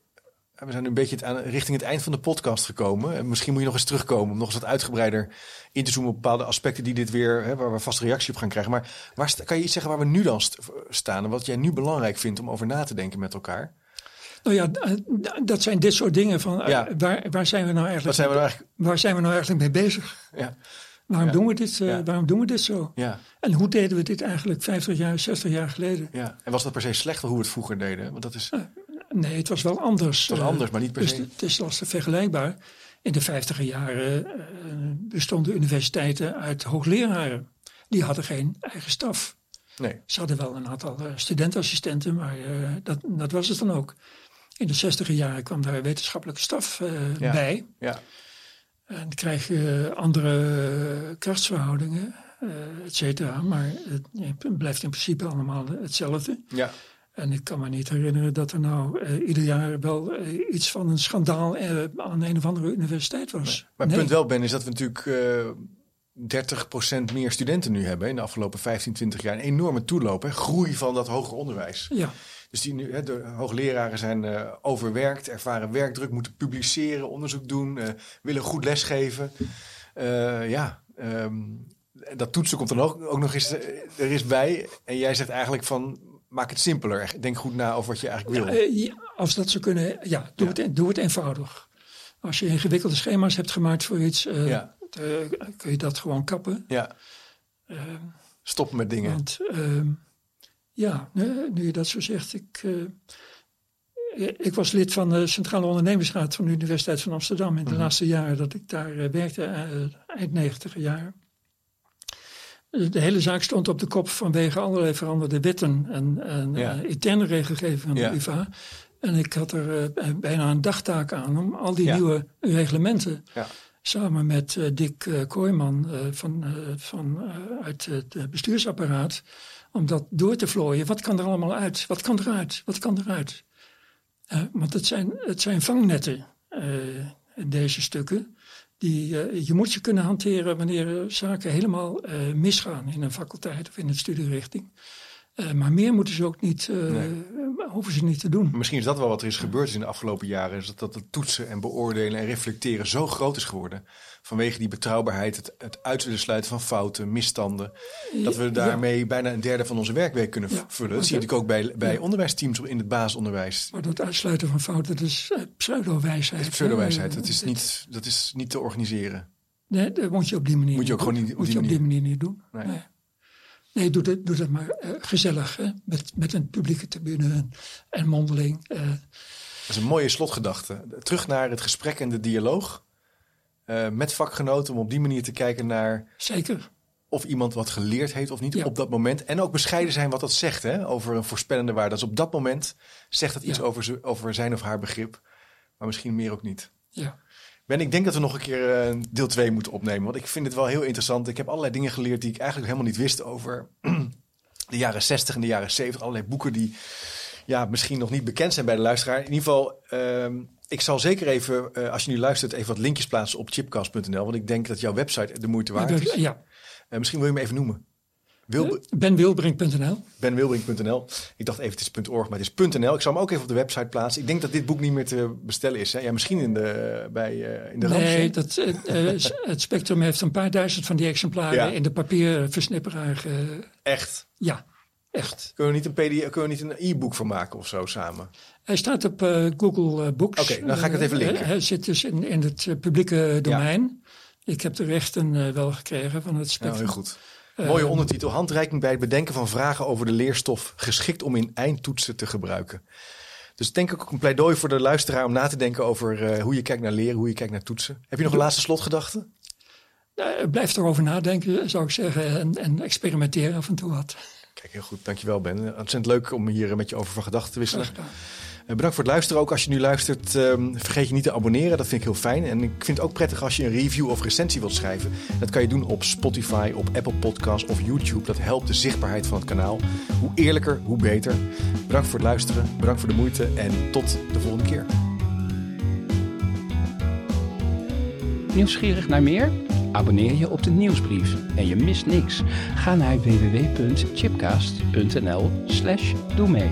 we zijn nu een beetje het aan, richting het eind van de podcast gekomen. En misschien moet je nog eens terugkomen om nog eens wat uitgebreider in te zoomen op bepaalde aspecten die dit weer, hè, waar we vast reactie op gaan krijgen. Maar waar, kan je iets zeggen waar we nu dan st- staan en wat jij nu belangrijk vindt om over na te denken met elkaar? Nou ja, eh, dat zijn dit soort dingen van eh, Ja. waar, waar zijn we nou eigenlijk, zijn we nou eigenlijk? waar zijn we nou eigenlijk mee bezig? Ja, Waarom, Ja. doen, we dit, eh, Ja. waarom doen we dit zo? ja. En hoe deden we dit eigenlijk 50 jaar, 60 jaar geleden? Ja, en was dat per se slechter hoe we het vroeger deden? Want dat is, Nee, het was wel anders. het was Eh, anders, maar niet per dus se. het is lastig vergelijkbaar. In de 50 jaren eh, bestonden universiteiten uit hoogleraren. Die hadden geen eigen staf. Nee, Ze hadden wel een aantal eh, studentassistenten, maar eh, dat, dat was het dan ook. In de 60 jaren kwam daar wetenschappelijke staf eh, Ja. bij. ja, En dan krijg je andere eh, krachtsverhoudingen, eh et cetera. Maar het, het blijft in principe allemaal hetzelfde. ja, En ik kan me niet herinneren dat er nou eh, ieder jaar wel eh, iets van een schandaal eh, aan een of andere universiteit was. maar het Nee. punt wel, Ben, is dat we natuurlijk eh 30% meer studenten nu hebben in de afgelopen 15, 20 jaar. Een enorme toeloop, hè? groei van dat hoger onderwijs. Ja, Dus die nu, hè, de hoogleraren zijn overwerkt, ervaren werkdruk, moeten publiceren, onderzoek doen, willen goed lesgeven. Ja, ehm, dat toetsen komt dan ook, ook nog eens er is bij. En jij zegt eigenlijk van, maak het simpeler. Denk goed na over wat je eigenlijk wil. Eh, ja, als dat zou kunnen, ja, doe, Het, doe het eenvoudig. Als je ingewikkelde schema's hebt gemaakt voor iets, eh, Ja. eh, kun je dat gewoon kappen. Ja, stoppen met dingen. Want ehm, ja, nu, nu je dat zo zegt, ik, ik was lid van de Centrale Ondernemingsraad van de Universiteit van Amsterdam in de Mhm. laatste jaren dat ik daar werkte, eind negentiger jaren. De hele zaak stond op de kop vanwege allerlei veranderde wetten en, en Ja. eh, interne regelgeving van de Ja. UvA. En ik had er eh, bijna een dagtaak aan om al die Ja. nieuwe reglementen Ja. samen met eh, Dick Kooijman van, van, uit het bestuursapparaat. Om dat door te vlooien. Wat kan er allemaal uit? Wat kan eruit? Wat kan eruit? Want het zijn, het zijn vangnetten, deze stukken. Die, eh, je moet ze kunnen hanteren wanneer eh, zaken helemaal eh, misgaan in een faculteit of in een studierichting. Eh, maar meer moeten ze ook niet, eh, Nee. hoeven ze niet te doen. Misschien is dat wel wat er is gebeurd is in de afgelopen jaren. Is dat, dat het toetsen en beoordelen en reflecteren zo groot is geworden. Vanwege die betrouwbaarheid, het, het uitsluiten van fouten, misstanden. Dat we daarmee bijna een derde van onze werkweek kunnen Ja, vullen. Dat zie je natuurlijk ook bij, bij ja. onderwijsteams in het basisonderwijs. Maar dat uitsluiten van fouten, dat is eh, pseudo-wijsheid. Het is pseudowijsheid. Dat is, niet, dat is niet te organiseren. Nee, dat moet je op die manier Moet je ook niet gewoon doen. niet- op moet die je op die manier niet doen. Nee. Nee, nee. doe, dat, doe dat maar eh, gezellig. Hè? Met, met een publieke tribune en, en mondeling. eh. Dat is een mooie slotgedachte. Terug naar het gesprek en de dialoog. eh, met vakgenoten om op die manier te kijken naar zeker. of iemand wat geleerd heeft of niet Ja. op dat moment. En ook bescheiden zijn wat dat zegt hè, over een voorspellende waarde. Dus op dat moment zegt het iets Ja. over, over zijn of haar begrip. Maar misschien meer ook niet. Ja. Ben, ik denk dat we nog een keer eh, deel 2 moeten opnemen. Want ik vind het wel heel interessant. Ik heb allerlei dingen geleerd die ik eigenlijk helemaal niet wist over de jaren 60 en de jaren 70. Allerlei boeken die ja, misschien nog niet bekend zijn bij de luisteraar. In ieder geval, ehm, ik zal zeker even, eh, als je nu luistert, even wat linkjes plaatsen op chipcast.nl. Want ik denk dat jouw website de moeite waard is. Ja. Eh, misschien wil je hem even noemen. Wil, Benwilbrink.nl. benwilbrink.nl. Ik dacht even het is .org, maar het is .nl. Ik zal hem ook even op de website plaatsen. Ik denk dat dit boek niet meer te bestellen is. Hè? Ja, misschien in de, bij, eh, in de Nee, dat, eh, eh, het Spectrum heeft een paar duizend van die exemplaren Ja. in de papierversnipperaar. Echt. ja, Echt. Kunnen we niet een, PDF, kunnen we niet een e-book van maken of zo samen? Hij staat op Google Books. Oké, dan ga ik het even linken. hij zit dus in, in het publieke domein. Ik heb de rechten wel gekregen van het spectrum. Nou, heel goed. Mooie ondertitel. Handreiking bij het bedenken van vragen over de leerstof. Geschikt om in eindtoetsen te gebruiken. Dus denk ik ook een pleidooi voor de luisteraar om na te denken over hoe je kijkt naar leren, hoe je kijkt naar toetsen. Heb je nog een laatste slotgedachte? Uh, blijf erover nadenken, zou ik zeggen. En, en experimenteren af en toe wat. Kijk, heel goed. Dankjewel Ben. Ontzettend leuk om hier met je over van gedachten te wisselen. Uh, bedankt voor het luisteren. Ook als je nu luistert, um, vergeet je niet te abonneren. Dat vind ik heel fijn. En ik vind het ook prettig als je een review of recensie wilt schrijven. Dat kan je doen op Spotify, op Apple Podcasts of YouTube. Dat helpt de zichtbaarheid van het kanaal. Hoe eerlijker, hoe beter. Bedankt voor het luisteren. Bedankt voor de moeite. En tot de volgende keer. Nieuwsgierig naar meer? Abonneer je op de nieuwsbrief en je mist niks. Ga naar www.chipcast.nl slash doe mee.